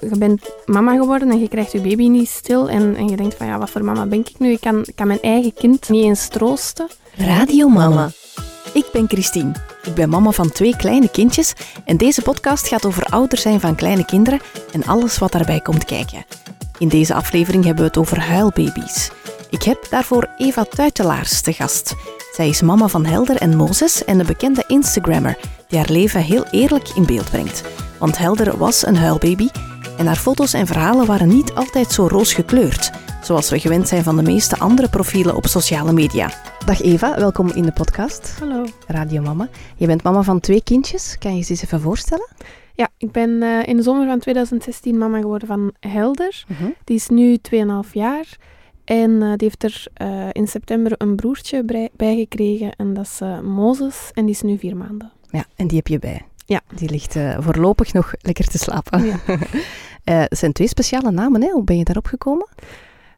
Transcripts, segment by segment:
je bent mama geworden en je krijgt je baby niet stil en, en je denkt van ja, wat voor mama ben ik nu? Ik kan, kan mijn eigen kind niet eens troosten. Radio Mama. Ik ben Christine. Ik ben mama van twee kleine kindjes en deze podcast gaat over ouder zijn van kleine kinderen en alles wat daarbij komt kijken. In deze aflevering hebben we het over huilbaby's. Ik heb daarvoor Eva Tuitelaars te gast. Zij is mama van Helder en Mozes en een bekende Instagrammer die haar leven heel eerlijk in beeld brengt. Want Helder was een huilbaby en haar foto's en verhalen waren niet altijd zo roos gekleurd, zoals we gewend zijn van de meeste andere profielen op sociale media. Dag Eva, welkom in de podcast. Hallo. Radio Mama. Je bent mama van twee kindjes. Kan je ze eens even voorstellen? Ja, ik ben eh, in de zomer van 2016 mama geworden van Helder. Die is nu 2,5 jaar. En eh, die heeft er eh, in september een broertje bij, bij gekregen. En dat is Mozes. En die is nu vier maanden. Ja, en die heb je bij. Ja. Die ligt voorlopig nog lekker te slapen. Ja. het zijn twee speciale namen, hè? Hoe ben je daarop gekomen?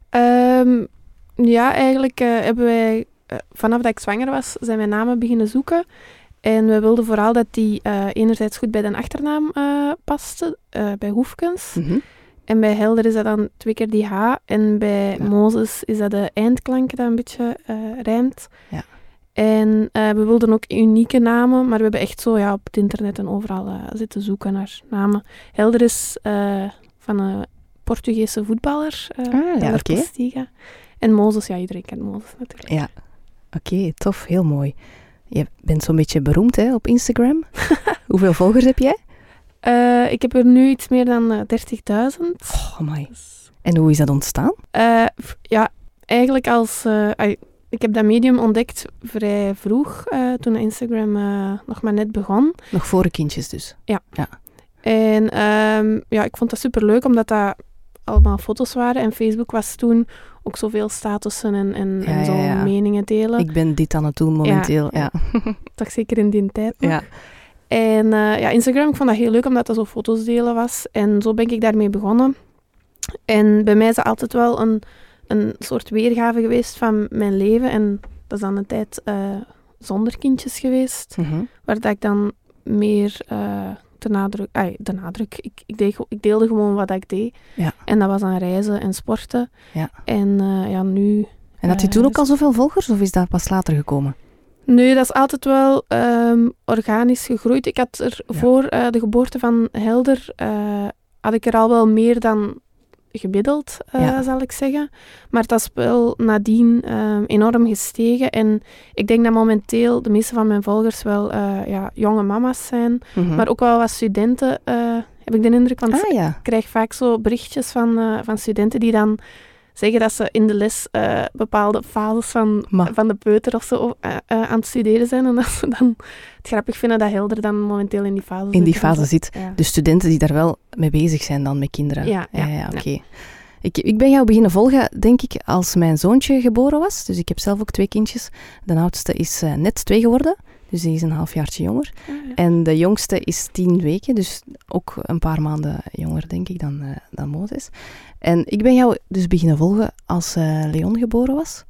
Ehm, ja, eigenlijk hebben wij... vanaf dat ik zwanger was, zijn wij namen beginnen zoeken. En we wilden vooral dat die enerzijds goed bij de achternaam paste, bij Hoefkens. Mhm. En bij Helder is dat dan twee keer die H. En bij Ja. Mozes is dat de eindklank dat een beetje eh, rijmt. Ja. En eh, we wilden ook unieke namen, maar we hebben echt zo ja, op het internet en overal eh, zitten zoeken naar namen. Helder is eh, van een Portugese voetballer, eh Ah, ja. En Mozes, ja, iedereen kent Mozes natuurlijk. Ja. Oké, tof. Heel mooi. Je bent zo'n beetje beroemd hè, op Instagram. Hoeveel volgers heb jij? Ik heb er nu iets meer dan eh, 30.000. Oh, my. Dus, En hoe is dat ontstaan? Ja, eigenlijk als... ik heb dat medium ontdekt vrij vroeg, eh, toen Instagram eh, nog maar net begon. Nog voor de kindjes dus. En ehm, ja, ik vond dat superleuk, omdat dat allemaal foto's waren. En Facebook was toen ook zoveel statussen en, en, Ja, en zo ja, ja. meningen delen. Ik ben dit aan het doen momenteel. Ja. ja. Toch zeker in die tijd nog. Ja. En eh, ja, Instagram, ik vond dat heel leuk omdat dat zo foto's delen was. En zo ben ik daarmee begonnen. En bij mij is dat altijd wel een, een soort weergave geweest van mijn leven. En dat is dan een tijd eh, zonder kindjes geweest. Mhm. Waar dat ik dan meer eh, de nadruk... ai, de nadruk. Ik, ik, deed, ik deelde gewoon wat ik deed. Ja. En dat was aan reizen en sporten. Ja. En eh, ja, nu... En had je toen ook dus- al zoveel volgers of is dat pas later gekomen? Nee, dat is altijd wel ehm, organisch gegroeid. Ik had er Ja. voor de geboorte van Helder, had ik er al wel meer dan gemiddeld, eh, Ja. zal ik zeggen. Maar dat is wel nadien ehm, enorm gestegen. En ik denk dat momenteel de meeste van mijn volgers wel eh, ja, jonge mama's zijn. Mhm. Maar ook wel wat studenten, eh, heb ik de indruk. Want Ah ja. ik krijg vaak zo berichtjes van, van studenten die dan zeggen dat ze in de les eh, bepaalde fases van, Ma. van de peuter of zo eh, eh, aan het studeren zijn. En dat ze dan het grappig vinden dat Helder dan momenteel in die fase In die zit fase zit. Ja. Dus studenten die daar wel mee bezig zijn dan met kinderen. Ja, ja, oké. Ik, ik ben jou beginnen volgen, denk ik, als mijn zoontje geboren was. Dus ik heb zelf ook twee kindjes. De oudste is net twee geworden, dus die is een halfjaartje jonger. Ja. En de jongste is tien weken, dus ook een paar maanden jonger, denk ik, dan, dan Mozes. En ik ben jou dus beginnen volgen als eh, Leon geboren was.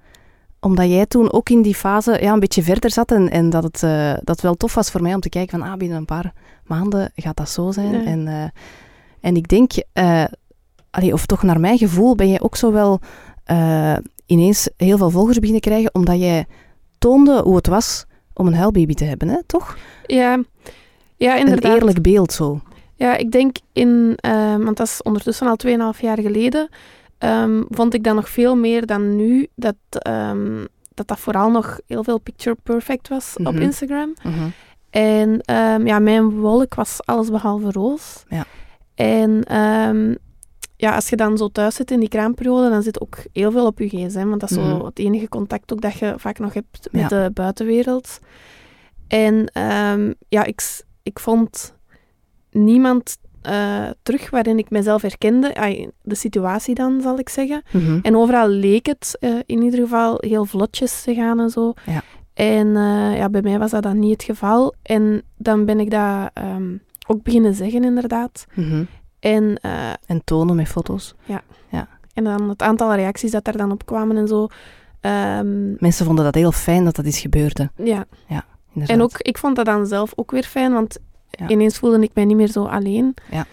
Omdat jij toen ook in die fase ja, een beetje verder zat en, en dat het eh, dat wel tof was voor mij om te kijken van ah, binnen een paar maanden gaat dat zo zijn. Ja. En, eh, en ik denk, allee, of toch naar mijn gevoel, ben jij ook zo wel ineens heel veel volgers beginnen krijgen, omdat jij toonde hoe het was om een huilbaby te hebben, hè? toch? ja, ja, inderdaad. Een eerlijk beeld zo. Ja, ik denk in, ehm, want dat is ondertussen al 2,5 jaar geleden, ehm, vond ik dat nog veel meer dan nu, dat ehm, dat, dat vooral nog heel veel picture perfect was op Mhm. Instagram. En ehm, ja, mijn wolk was alles behalve roos. Ja. En ja, als je dan zo thuis zit in die kraamperiode, dan zit ook heel veel op je gsm, want dat is Mhm. zo het enige contact ook dat je vaak nog hebt met Ja. de buitenwereld. En ja, ik, ik vond niemand eh, terug waarin ik mezelf herkende. De situatie dan, zal ik zeggen. Mhm. En overal leek het eh, in ieder geval heel vlotjes te gaan en zo. Ja. En eh, ja, bij mij was dat dan niet het geval. En dan ben ik dat ehm, ook beginnen zeggen, inderdaad. Mhm. En, En tonen met foto's. en dan het aantal reacties dat daar dan op kwamen en zo. Ehm, Mensen vonden dat heel fijn dat dat is gebeurde. ja, Inderdaad. en ook, ik vond dat dan zelf ook weer fijn, want Ja. ineens voelde ik mij niet meer zo alleen. Ja.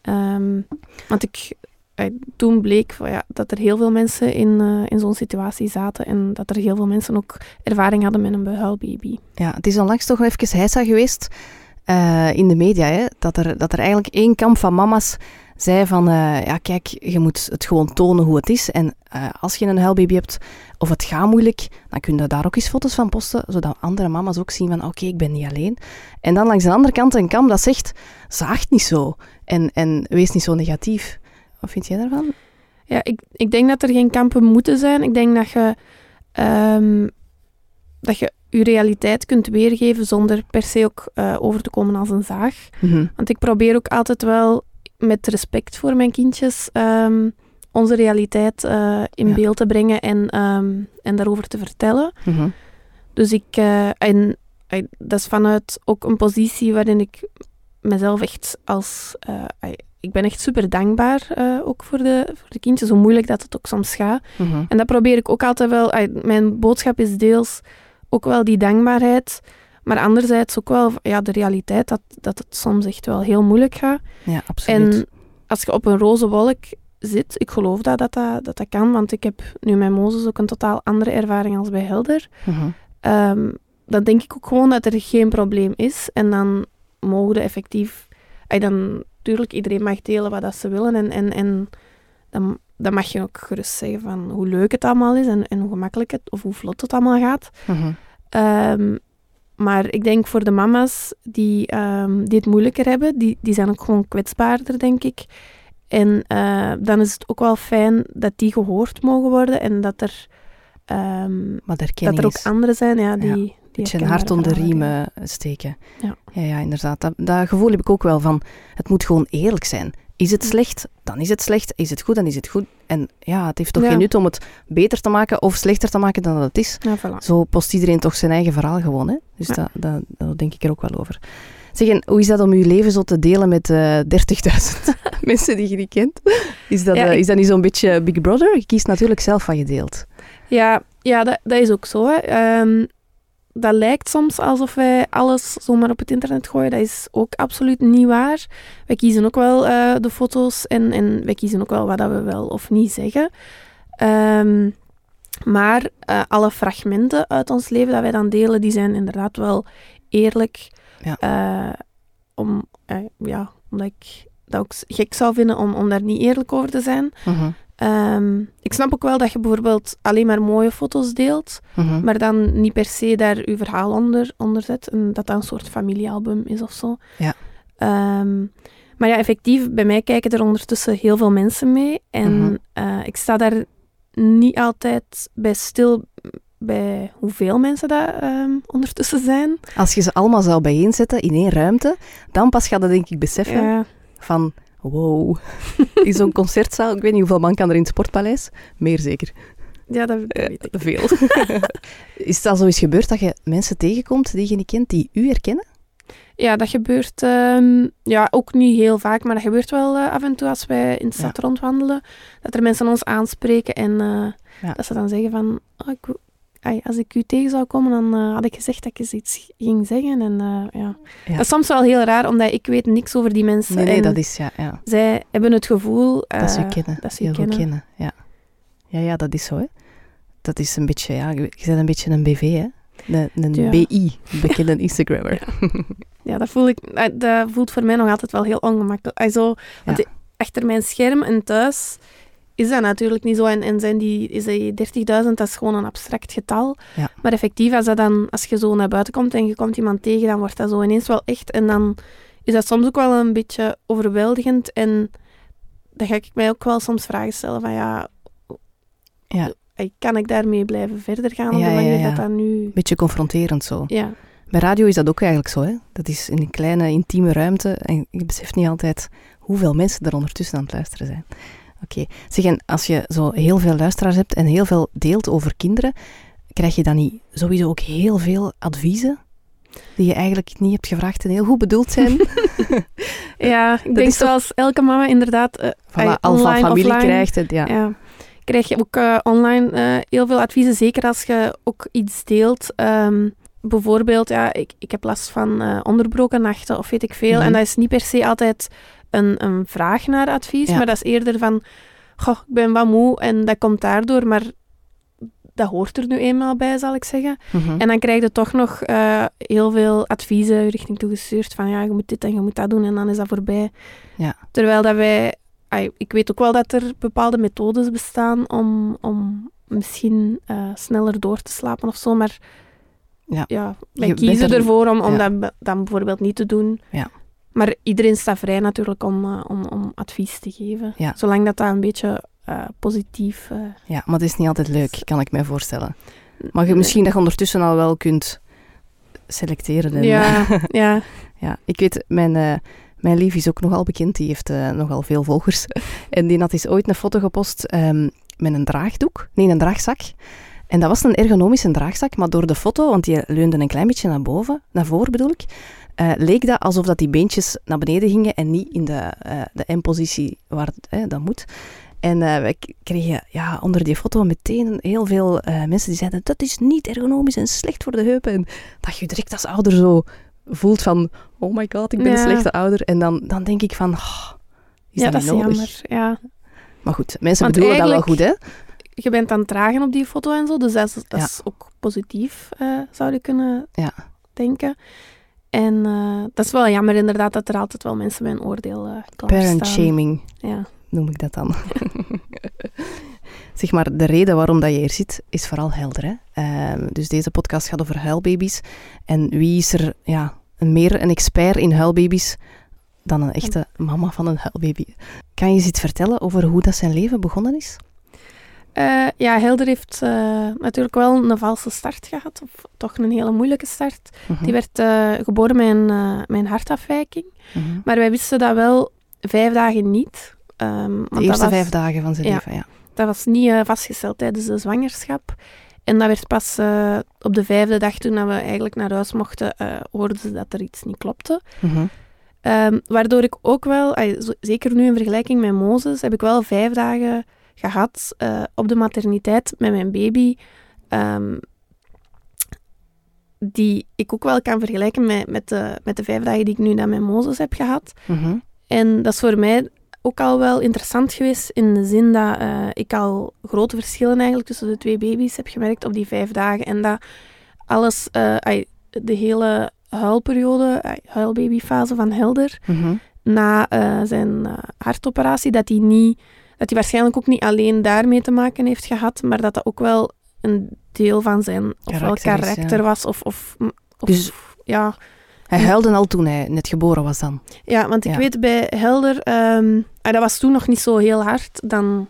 Ehm, Want ik, eh, toen bleek ja, dat er heel veel mensen in, eh, in zo'n situatie zaten en dat er heel veel mensen ook ervaring hadden met een behuilbaby. Ja, het is onlangs toch nog even heisa geweest eh, in de media, hè, dat, er, dat er eigenlijk één kamp van mama's zei van, eh, ja kijk, je moet het gewoon tonen hoe het is. En eh, als je een huilbaby hebt of het gaat moeilijk, dan kun je daar ook eens foto's van posten, zodat andere mama's ook zien van, oké, ik ben niet alleen. En dan langs de andere kant een kamp dat zegt, zaagt niet zo en, en wees niet zo negatief. Wat vind jij daarvan? Ja, ik, ik denk dat er geen kampen moeten zijn. Ik denk dat je, ehm, dat je je realiteit kunt weergeven zonder per se ook eh, over te komen als een zaag. Mhm. Want ik probeer ook altijd wel met respect voor mijn kindjes ehm, onze realiteit eh, in Ja. beeld te brengen en, ehm, en daarover te vertellen. Mhm. Dus ik, eh, en dat is vanuit ook een positie waarin ik mezelf echt als, eh, ik ben echt super dankbaar ook voor de, voor de kindjes, hoe moeilijk dat het ook soms gaat. Mhm. En dat probeer ik ook altijd wel, mijn boodschap is deels ook wel die dankbaarheid, maar anderzijds ook wel ja, de realiteit dat, dat het soms echt wel heel moeilijk gaat. Ja, absoluut. En als je op een roze wolk zit, ik geloof dat dat, dat, dat dat kan, want ik heb nu met Mozes ook een totaal andere ervaring als bij Helder. Mhm. Ehm, dan denk ik ook gewoon dat er geen probleem is. En dan mogen we effectief... eh, dan, natuurlijk, iedereen mag delen wat dat ze willen. En, en, en dan, dan mag je ook gerust zeggen van hoe leuk het allemaal is en, en hoe gemakkelijk het, of hoe vlot het allemaal gaat. Ehm, maar ik denk voor de mama's die, ehm, die het moeilijker hebben, die, die zijn ook gewoon kwetsbaarder, denk ik. En eh, dan is het ook wel fijn dat die gehoord mogen worden en dat er, de dat er ook anderen zijn ja, die, Ja, die beetje een hart onder de riem verhalen eh, steken. Ja. ja, ja, inderdaad. Dat, dat gevoel heb ik ook wel van, het moet gewoon eerlijk zijn. Is het slecht, dan is het slecht. Is het goed, dan is het goed. En ja, het heeft toch Ja. geen nut om het beter te maken of slechter te maken dan dat het is. Ja, voilà. Zo post iedereen toch zijn eigen verhaal gewoon. Hè? Dus Ja. dat, dat, dat denk ik er ook wel over. Zeg, en hoe is dat om je leven zo te delen met eh 30.000 mensen die je niet kent? Is dat, eh, ik- is dat niet zo'n beetje Big Brother? Je kiest natuurlijk zelf wat je deelt. Ja, ja dat, dat is ook zo. Hè. Ehm, dat lijkt soms alsof wij alles zomaar op het internet gooien. Dat is ook absoluut niet waar. Wij kiezen ook wel eh, de foto's en, en wij kiezen ook wel wat dat we wel of niet zeggen. Ehm, maar eh, alle fragmenten uit ons leven dat wij dan delen, die zijn inderdaad wel eerlijk. Ja. Eh, om, ja, omdat ik dat ook gek zou vinden om, om daar niet eerlijk over te zijn. Mhm, Ehm, ik snap ook wel dat je bijvoorbeeld alleen maar mooie foto's deelt, mhm. maar dan niet per se daar je verhaal onder, onder zet. En dat dat een soort familiealbum is of zo. Ja. Ehm, maar ja, effectief, bij mij kijken er ondertussen heel veel mensen mee. En Mhm. eh, ik sta daar niet altijd bij stil bij hoeveel mensen dat ehm, ondertussen zijn. Als je ze allemaal zou bijeenzetten in één ruimte, dan pas ga je denk ik beseffen Ja, van wow, in zo'n concertzaal, ik weet niet hoeveel man kan er in het Sportpaleis? Meer zeker. ja dat, dat weet ik. Veel. Is al zo eens gebeurd dat je mensen tegenkomt die je niet kent, die u herkennen? Ja, dat gebeurt ehm, ja, ook niet heel vaak, maar dat gebeurt wel eh, af en toe als wij in de stad rondwandelen. Dat er mensen ons aanspreken en eh, Ja. dat ze dan zeggen van... Oh, ik, als ik u tegen zou komen, dan eh, had ik gezegd dat ik eens iets ging zeggen. En, eh, ja. Ja. Dat is soms wel heel raar, omdat ik weet niks over die mensen. Nee, dat is ja, ja. zij hebben het gevoel... dat ze eh, kennen. dat ze goed kennen. kennen. Ja. ja, ja, dat is zo. Hè. Dat is een beetje, ja, je je bent een beetje een BV, hè? Een, een Ja. BI, bekende Instagrammer. Ja, dat, voel ik, eh, dat voelt voor mij nog altijd wel heel ongemakkelijk. Want i- achter mijn scherm en thuis is dat natuurlijk niet zo. En, en zijn die, is die 30.000, dat is gewoon een abstract getal. Ja. Maar effectief, als, dat dan, als je zo naar buiten komt en je komt iemand tegen, dan wordt dat zo ineens wel echt. En dan is dat soms ook wel een beetje overweldigend. En dan ga ik mij ook wel soms vragen stellen van ja, Ja. kan ik daarmee blijven verder gaan op Ja, de ja, manier ja. dat dat nu... Beetje confronterend zo. Ja, Bij radio is dat ook eigenlijk zo. Hè? Dat is in een kleine, intieme ruimte. En je beseft niet altijd hoeveel mensen er ondertussen aan het luisteren zijn. Oké. Zeg, en als je zo heel veel luisteraars hebt en heel veel deelt over kinderen, krijg je dan niet sowieso ook heel veel adviezen die je eigenlijk niet hebt gevraagd en heel goed bedoeld zijn? ja ik Dat denk toch- zoals elke mama inderdaad... eh, Voilà, al van familie offline. krijgt het, ja. Ja. Krijg je ook eh, online eh, heel veel adviezen, zeker als je ook iets deelt. Ehm, bijvoorbeeld, ja, ik, ik heb last van onderbroken nachten of weet ik veel. Mhm. En dat is niet per se altijd een, een vraag naar advies, Ja. maar dat is eerder van, goh, ik ben wat moe en dat komt daardoor, maar dat hoort er nu eenmaal bij, zal ik zeggen. Mhm. En dan krijg je toch nog eh, heel veel adviezen richting toegestuurd van, ja, je moet dit en je moet dat doen en dan is dat voorbij. Ja. Terwijl dat wij, ik weet ook wel dat er bepaalde methodes bestaan om, om misschien eh, sneller door te slapen of zo, maar Ja. ja, wij Je kiezen er- ervoor om, om ja. dat dan bijvoorbeeld niet te doen. Ja. Maar iedereen staat vrij natuurlijk om, eh, om, om advies te geven. Ja. Zolang dat, dat een beetje eh, positief... eh, Ja, maar het is niet altijd leuk, kan ik mij voorstellen. Maar je, misschien dat je ondertussen al wel kunt selecteren. En, Ja, ja. ja, ik weet, mijn, mijn lief is ook nogal bekend. Die heeft nogal veel volgers. En die had eens ooit een foto gepost ehm, met een draagdoek. Nee, een draagzak. En dat was een ergonomische draagzak, maar door de foto, want die leunde een klein beetje naar boven, naar voren bedoel ik, eh, leek dat alsof dat die beentjes naar beneden gingen en niet in de, eh, de M-positie waar eh, dat moet. En wij k- kregen ja, onder die foto meteen heel veel mensen die zeiden dat is niet ergonomisch en slecht voor de heupen. En dat je direct als ouder zo voelt van oh my god, ik ben een slechte ouder. En dan, dan denk ik van, oh, is ja, dat, dat nodig? jammer. Ja. Maar goed, mensen Want bedoelen dat wel goed, hè? Je bent aan het dragen op die foto en zo, dus dat is, dat Ja. is ook positief, zou je kunnen Ja. denken. En eh, dat is wel jammer inderdaad dat er altijd wel mensen met een oordeel uh, klaarstaan. Parent shaming Ja. noem ik dat dan. zeg maar, de reden waarom dat je hier zit, is vooral helder. Hè? Ehm, dus deze podcast gaat over huilbaby's. En wie is er ja, meer een expert in huilbaby's dan een echte mama van een huilbaby? Kan je eens iets vertellen over hoe dat zijn leven begonnen is? Eh, ja, Helder heeft eh, natuurlijk wel een valse start gehad, of toch een hele moeilijke start. Mhm, Die werd eh, geboren met een, een hartafwijking, mhm. maar wij wisten dat wel vijf dagen niet. Ehm, want De eerste was- vijf dagen van zijn Ja. leven, ja. Dat was niet vastgesteld tijdens de zwangerschap. En dat werd pas op de vijfde dag, toen we eigenlijk naar huis mochten, hoorden ze dat er iets niet klopte. Mhm. Ehm, waardoor ik ook wel, zeker nu in vergelijking met Mozes, heb ik wel vijf dagen gehad eh, op de materniteit met mijn baby. ehm, die ik ook wel kan vergelijken met, met, de, met de vijf dagen die ik nu dan met Mozes heb gehad. Mhm. En dat is voor mij ook al wel interessant geweest in de zin dat eh, ik al grote verschillen eigenlijk tussen de twee baby's heb gemerkt op die vijf dagen. En dat alles, eh, de hele huilperiode, huilbabyfase van Helder, Mhm. na zijn hartoperatie, dat hij niet, dat hij waarschijnlijk ook niet alleen daarmee te maken heeft gehad, maar dat dat ook wel een deel van zijn ofwel Karakter was of, of, of Dus- ja, Hij huilde al toen hij net geboren was dan. Ja, want ik Ja. weet bij Helder, ah, dat was toen nog niet zo heel hard dan,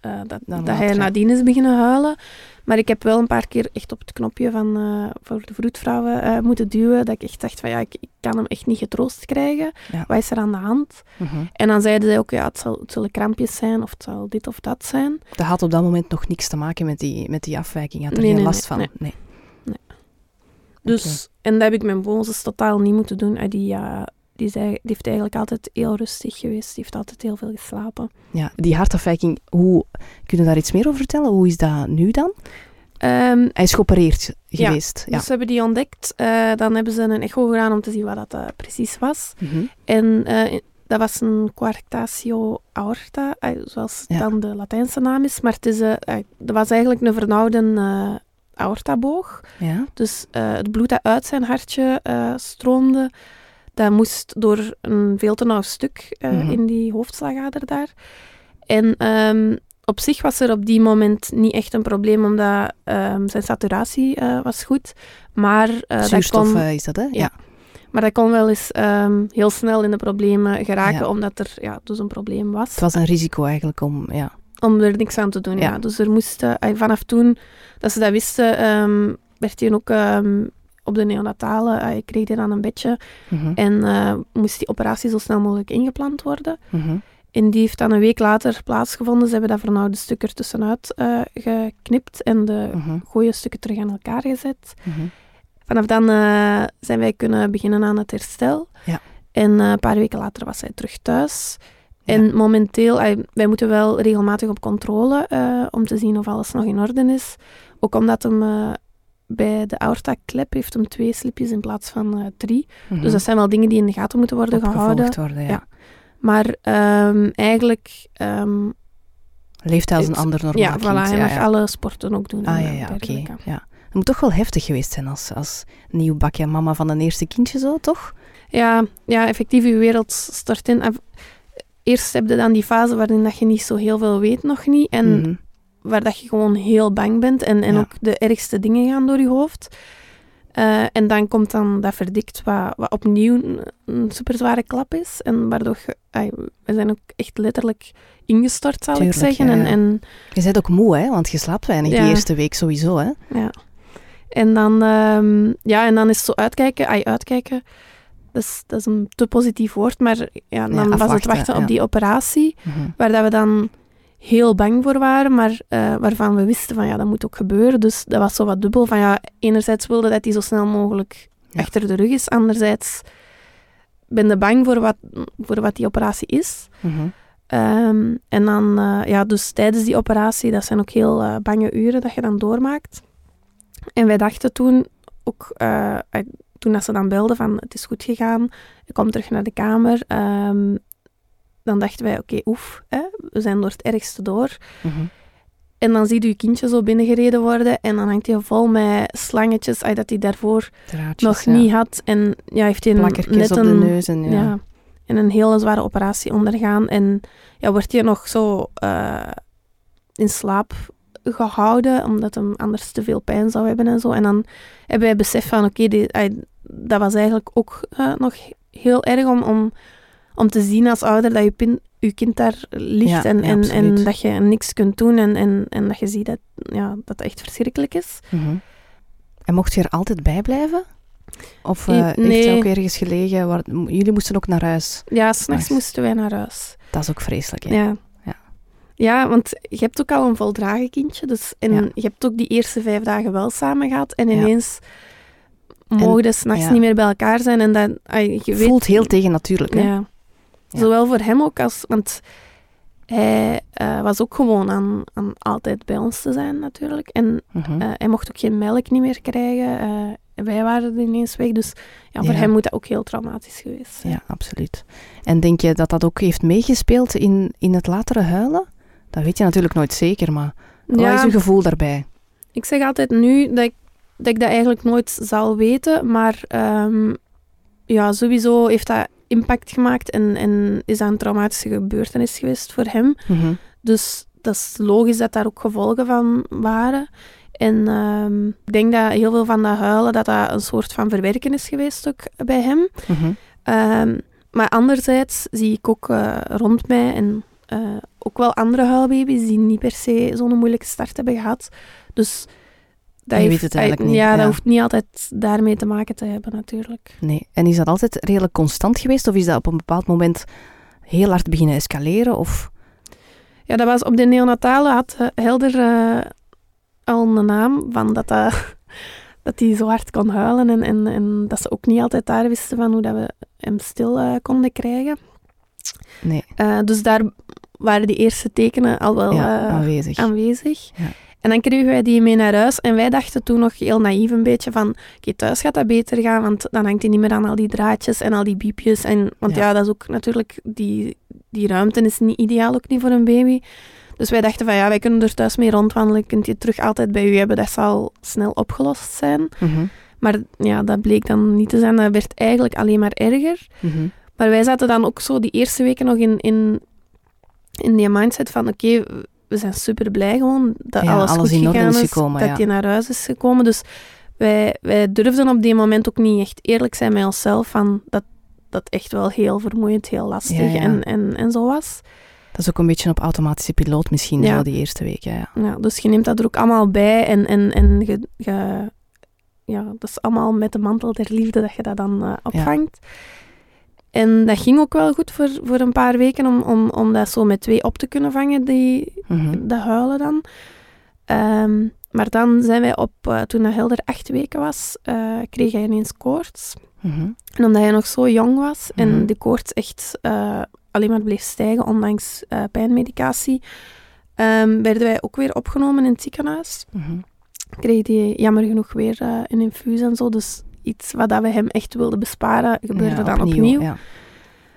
eh, dat, Dan dat hij later, nadien is beginnen huilen. Maar ik heb wel een paar keer echt op het knopje van, eh, voor de vroedvrouwen eh, moeten duwen, dat ik echt dacht van ja, ik, ik kan hem echt niet getroost krijgen. Ja. Wat is er aan de hand? Mhm. En dan zeiden zij ook, ja, het, zal, het zullen krampjes zijn of het zal dit of dat zijn. Dat had op dat moment nog niks te maken met die, met die afwijking. Je had er Nee, geen nee, last nee, van. nee. Nee. Dus, En dat heb ik met Mozes totaal niet moeten doen. Ah, die, ja, die, zei, die heeft eigenlijk altijd heel rustig geweest. Die heeft altijd heel veel geslapen. Ja, die hartafwijking, hoe, kun je daar iets meer over vertellen? Hoe is dat nu dan? Ehm, Hij is geopereerd geweest. Ja. Dus ze hebben die ontdekt. Eh, dan hebben ze een echo gedaan om te zien wat dat eh, precies was. Mhm. En eh, dat was een coarctatio aorta, zoals Ja. dan de Latijnse naam is. Maar het is, dat was eigenlijk een vernauwde aortaboog. ja. Dus het bloed dat uit zijn hartje stroomde, dat moest door een veel te nauw stuk eh, Mhm. in die hoofdslagader daar. En ehm, op zich was er op die moment niet echt een probleem, omdat ehm, zijn saturatie eh, was goed. Maar, eh, dat Zuurstof kon, eh, is dat, hè? Ja. maar dat kon wel eens ehm, heel snel in de problemen geraken, Ja. omdat er ja, dus een probleem was Het was een risico eigenlijk om... Ja. om er niks aan te doen. Ja. Ja. Dus er moest, eh, vanaf toen dat ze dat wisten, werd hij ook op de neonatale, eh, kreeg dan een bedje Mhm. en eh, moest die operatie zo snel mogelijk ingepland worden. Mhm. En die heeft dan een week later plaatsgevonden. Ze hebben dat vernauwde stuk er tussenuit eh, geknipt en de Mhm. gooie stukken terug aan elkaar gezet. Vanaf dan zijn wij kunnen beginnen aan het herstel. Ja. En een paar weken later was hij terug thuis. Ja. En momenteel, wij moeten wel regelmatig op controle om te zien of alles nog in orde is. Ook omdat hem bij de aorta-klep heeft hem twee slipjes in plaats van eh, drie. Mhm. Dus dat zijn wel dingen die in de gaten moeten worden Opgevolgd gehouden. worden, ja. Ja. Maar ehm, eigenlijk... ehm, Leeft hij als een ander normaal ja, kind? voilà, hij ja, mag ja. alle sporten ook doen. Ah en, ja, eh, ja, oké. Ja. Het moet toch wel heftig geweest zijn als, als nieuw bakje mama van een eerste kindje zo, toch? Ja, ja, effectief, je wereld stort in. Eerst heb je dan die fase waarin dat je niet zo heel veel weet nog niet. En Mhm. Waar dat je gewoon heel bang bent. En, en Ja. ook de ergste dingen gaan door je hoofd. Eh, en dan komt dan dat verdikt, wat, wat opnieuw een, een super zware klap is. En waardoor je, we zijn ook echt letterlijk ingestort, zal Tuurlijk, ik zeggen. ja, En, ja. en Je bent ook moe, hè? Want je slaapt weinig Ja. die eerste week sowieso, hè? Ja. En dan, ehm, ja, en dan is het zo uitkijken. Ai, uitkijken, dat is, dat is een te positief woord, maar ja, dan was het wachten op die operatie, Mhm. waar dat we dan heel bang voor waren, maar eh, waarvan we wisten van ja, dat moet ook gebeuren. Dus dat was zo wat dubbel van ja, enerzijds wilde dat die zo snel mogelijk Ja. achter de rug is, anderzijds ben je bang voor wat, voor wat die operatie is. Mhm. Ehm, en dan, eh, ja, dus tijdens die operatie, dat zijn ook heel eh, bange uren dat je dan doormaakt. En wij dachten toen ook, toen dat ze dan belden van het is goed gegaan, ik kom terug naar de kamer, ehm, dan dachten wij, oké, oef, hè, we zijn door het ergste door. Mhm. En dan zie je je kindje zo binnengereden worden en dan hangt hij vol met slangetjes, ay, dat hij daarvoor Draadjes, nog ja. niet had. En ja, heeft hij een- net op een, de neus en ja. ja. En een hele zware operatie ondergaan. En ja, wordt hij nog zo eh, in slaap gehouden, omdat hem anders te veel pijn zou hebben en zo. En dan hebben wij besef van, oké, dat was eigenlijk ook eh, nog heel erg om, om, om te zien als ouder dat je, pin, je kind daar ligt Ja, en, ja, en, en dat je niks kunt doen en, en, en dat je ziet dat, ja, dat echt verschrikkelijk is. Mhm. En mocht je er altijd bij blijven? Of eh, I- heeft nee. hij ook ergens gelegen? Waar, jullie moesten ook naar huis. Ja, s'nachts moesten wij naar huis. Dat is ook vreselijk, hè? Ja. Ja. ja. want je hebt ook al een voldragen kindje. Dus, en Ja. je hebt ook die eerste vijf dagen wel samen gehad. En Ja. ineens mogen de s'nachts ja. niet meer bij elkaar zijn. En ai, je weet, Voelt heel tegen natuurlijk, hè? ja. Ja. Zowel voor hem ook als... Want hij eh, was ook gewoon aan, aan altijd bij ons te zijn natuurlijk. En Mhm. eh, hij mocht ook geen melk niet meer krijgen. Eh, wij waren er ineens weg. Dus ja, voor Ja. hem moet dat ook heel traumatisch geweest zijn. Ja, absoluut. En denk je dat dat ook heeft meegespeeld in, in het latere huilen? Dat weet je natuurlijk nooit zeker, maar wat is je gevoel daarbij? Ik zeg altijd nu dat ik dat, ik dat eigenlijk nooit zal weten, maar ehm, ja, sowieso heeft dat impact gemaakt en, en is dat een traumatische gebeurtenis geweest voor hem. Mhm. Dus dat is logisch dat daar ook gevolgen van waren. En ehm, ik denk dat heel veel van dat huilen, dat dat een soort van verwerken is geweest ook bij hem. Mhm. Ehm, maar anderzijds zie ik ook eh, rond mij en eh, ook wel andere huilbaby's die niet per se zo'n moeilijke start hebben gehad. Dus dat Je weet het eigenlijk niet, Ja, ja. dat hoeft niet altijd daarmee te maken te hebben natuurlijk. Nee. En is dat altijd redelijk constant geweest? Of is dat op een bepaald moment heel hard beginnen escaleren? Of... Ja, dat was op de neonatale had eh, Helder eh, al een naam van dat dat dat hij zo hard kon huilen en, en, en dat ze ook niet altijd daar wisten van hoe dat we hem stil eh, konden krijgen. Nee, Eh, dus daar waren die eerste tekenen al wel ja, eh, aanwezig. aanwezig. Ja. En dan kregen wij die mee naar huis. En wij dachten toen nog heel naïef een beetje van... Oké, thuis gaat dat beter gaan, want dan hangt hij niet meer aan al die draadjes en al die biepjes. En, want Ja. ja, dat is ook natuurlijk... Die, die ruimte is niet ideaal, ook niet voor een baby. Dus wij dachten van ja, wij kunnen er thuis mee rondwandelen. Kunt je terug altijd bij u hebben. Dat zal snel opgelost zijn. Mhm. Maar ja, dat bleek dan niet te zijn. Dat werd eigenlijk alleen maar erger. Mhm. Maar wij zaten dan ook zo die eerste weken nog in, in, in die mindset van oké, we zijn super blij gewoon dat Ja, alles, alles goed in gegaan is gekomen, dat ja. hij naar huis is gekomen. Dus wij, wij durfden op die moment ook niet echt eerlijk zijn met onszelf van dat dat echt wel heel vermoeiend, heel lastig. En, en, en zo was. Dat is ook een beetje op automatische piloot misschien, Ja. zo die eerste weken. Ja. Ja, dus je neemt dat er ook allemaal bij en, en, en je, je- ja, dat is allemaal met de mantel der liefde dat je dat dan eh, opvangt. En dat ging ook wel goed voor, voor een paar weken om, om, om dat zo met twee op te kunnen vangen, die, Mhm. dat huilen dan. Ehm, maar dan zijn wij op, eh, toen hij Helder acht weken was, eh, kreeg hij ineens koorts. Mhm. En omdat hij nog zo jong was Mhm. en de koorts echt eh, alleen maar bleef stijgen, ondanks pijnmedicatie, ehm, werden wij ook weer opgenomen in het ziekenhuis. Mhm. Kreeg hij jammer genoeg weer een infuus en zo. Dus iets wat dat we hem echt wilden besparen, gebeurde Ja, dan opnieuw. Ja.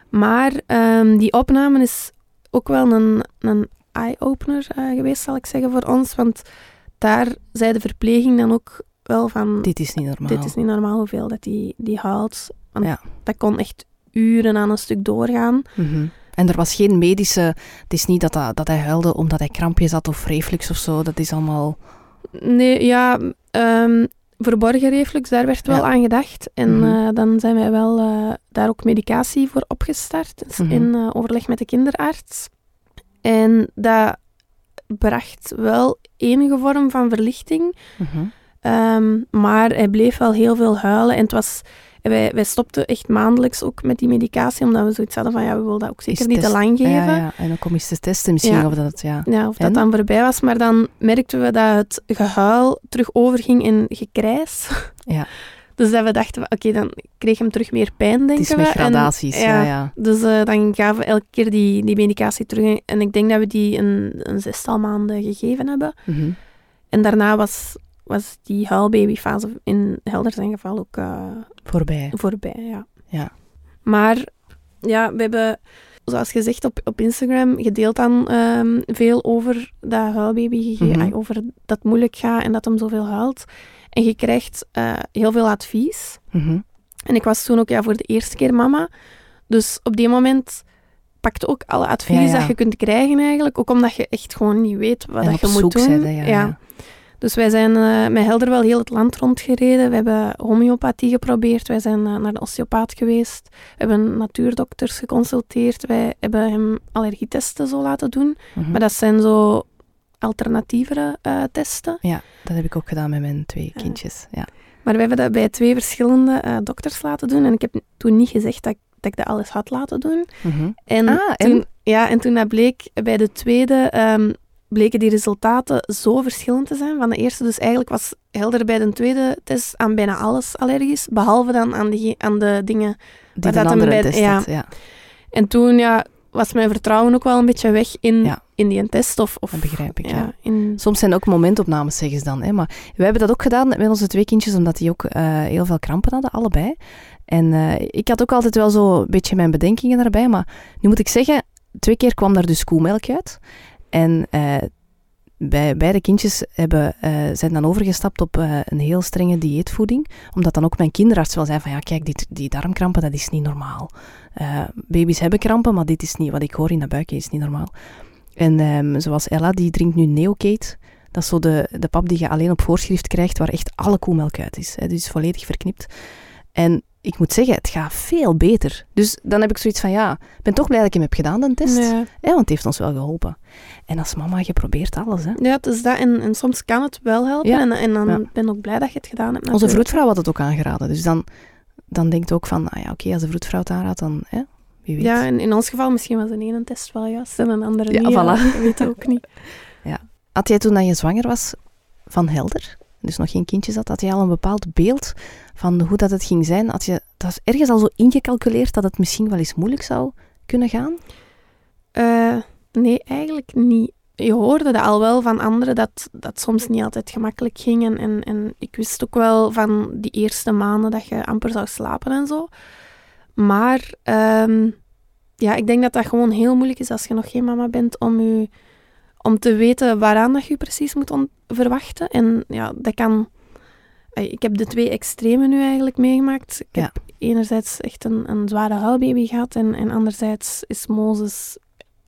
Maar ehm, die opname is ook wel een, een eye-opener eh, geweest, zal ik zeggen, voor ons. Want daar zei de verpleging dan ook wel van... Dit is niet normaal. Dit is niet normaal hoeveel dat die, die haalt. Want Ja. dat kon echt uren aan een stuk doorgaan. Mhm. En er was geen medische... Het is niet dat, dat, dat hij huilde omdat hij krampjes had of reflux of zo. Dat is allemaal... Nee, ja, ehm, verborgen reflux, daar werd wel Ja. aan gedacht. En Mhm. eh, dan zijn wij wel eh, daar ook medicatie voor opgestart, dus Mhm. in eh, overleg met de kinderarts. En dat bracht wel enige vorm van verlichting, Mhm. Ehm, maar hij bleef wel heel veel huilen. En het was, wij, wij stopten echt maandelijks ook met die medicatie, omdat we zoiets hadden van, ja, we willen dat ook zeker Is niet te lang geven. Ja, ja. En ook om eens te testen misschien Ja. of dat... Ja. Ja, of dat En? dan voorbij was. Maar dan merkten we dat het gehuil terug overging in gekrijs. Ja. Dus dat we dachten, oké, dan kreeg hem terug meer pijn, denken Het is we. met En- gradaties, ja, ja. Dus eh, dan gaven we elke keer die, die medicatie terug. En ik denk dat we die een, een zestal maanden gegeven hebben. Mhm. En daarna was, was die huilbabyfase in Helder zijn geval ook eh, Voorbij. voorbij, ja. Ja. Maar ja, we hebben, zoals gezegd, op, op Instagram gedeeld dan ehm, veel over dat huilbaby ay, over dat het moeilijk gaat en dat hem zoveel huilt. En je krijgt eh, heel veel advies. Mhm. En ik was toen ook ja, voor de eerste keer mama. Dus op die moment pakte ook alle advies Ja, ja. dat je kunt krijgen eigenlijk. Ook omdat je echt gewoon niet weet wat En dat op je moet doen. ja, ja. Dus wij zijn eh, met Helder wel heel het land rondgereden. We hebben homeopathie geprobeerd. Wij zijn eh, naar de osteopaat geweest. We hebben natuurdokters geconsulteerd. Wij hebben hem allergietesten zo laten doen. Mhm. Maar dat zijn zo alternatievere eh, testen. Ja, dat heb ik ook gedaan met mijn twee kindjes. Ja. Maar we hebben dat bij twee verschillende dokters laten doen. En ik heb toen niet gezegd dat ik, dat ik dat alles had laten doen. Mhm. En, Ah, en? toen, Ja, en toen dat bleek bij de tweede, ehm, bleken die resultaten zo verschillend te zijn van de eerste. Dus eigenlijk was Helder bij de tweede test aan bijna alles allergisch, behalve dan aan, die, aan de dingen. Die dat hem andere bij- test ja. En toen ja, was mijn vertrouwen ook wel een beetje weg in, Ja. in die test. Of, of, Dat begrijp ik, ja. in, Soms zijn ook momentopnames, zeggen ze dan. Hè? Maar we hebben dat ook gedaan met onze twee kindjes, omdat die ook eh, heel veel krampen hadden, allebei. En eh, ik had ook altijd wel zo een beetje mijn bedenkingen daarbij. Maar nu moet ik zeggen, twee keer kwam daar dus koemelk uit. En eh, bij beide kindjes hebben, eh, zijn dan overgestapt op eh, een heel strenge dieetvoeding. Omdat dan ook mijn kinderarts wel zei van, ja kijk, die, darmkrampen, dat is niet normaal. Baby's hebben krampen, maar dit is niet, wat ik hoor in dat buikje, is niet normaal. En ehm, zoals Ella, die drinkt nu Neocate. Dat is zo de, de pap die je alleen op voorschrift krijgt, waar echt alle koemelk uit is. Hè, dus volledig verknipt. En ik moet zeggen, het gaat veel beter. Dus dan heb ik zoiets van, ja, ik ben toch blij dat ik hem heb gedaan, de test. ja. Hè, want het heeft ons wel geholpen. En als mama, je probeert alles. Hè. ja, het is dat. En, en soms kan het wel helpen. Ja. En, en dan Ja. ben ik ook blij dat je het gedaan hebt. Onze vroedvrouw had het ook aangeraden. Dus dan, dan denkt ook van, ah ja, oké, als de vroedvrouw het aanraadt, dan hè, wie weet. Ja, en in ons geval misschien was de ene test wel juist en een andere Ja, niet. voilà. Dat weet ik ook niet. Had jij toen dat je zwanger was van Helder, dus nog geen kindjes had, had je al een bepaald beeld van hoe dat het ging zijn? Had je dat ergens al zo ingecalculeerd dat het misschien wel eens moeilijk zou kunnen gaan? Eh, nee, eigenlijk niet. Je hoorde dat al wel van anderen dat dat soms niet altijd gemakkelijk ging. En, en, en ik wist ook wel van die eerste maanden dat je amper zou slapen en zo. Maar ehm, ja, ik denk dat dat gewoon heel moeilijk is als je nog geen mama bent om, je, om te weten waaraan dat je precies moet verwachten. En ja, dat kan... Ik heb de twee extremen nu eigenlijk meegemaakt. Ik Ja. heb enerzijds echt een, een zware huilbaby gehad en, en anderzijds is Mozes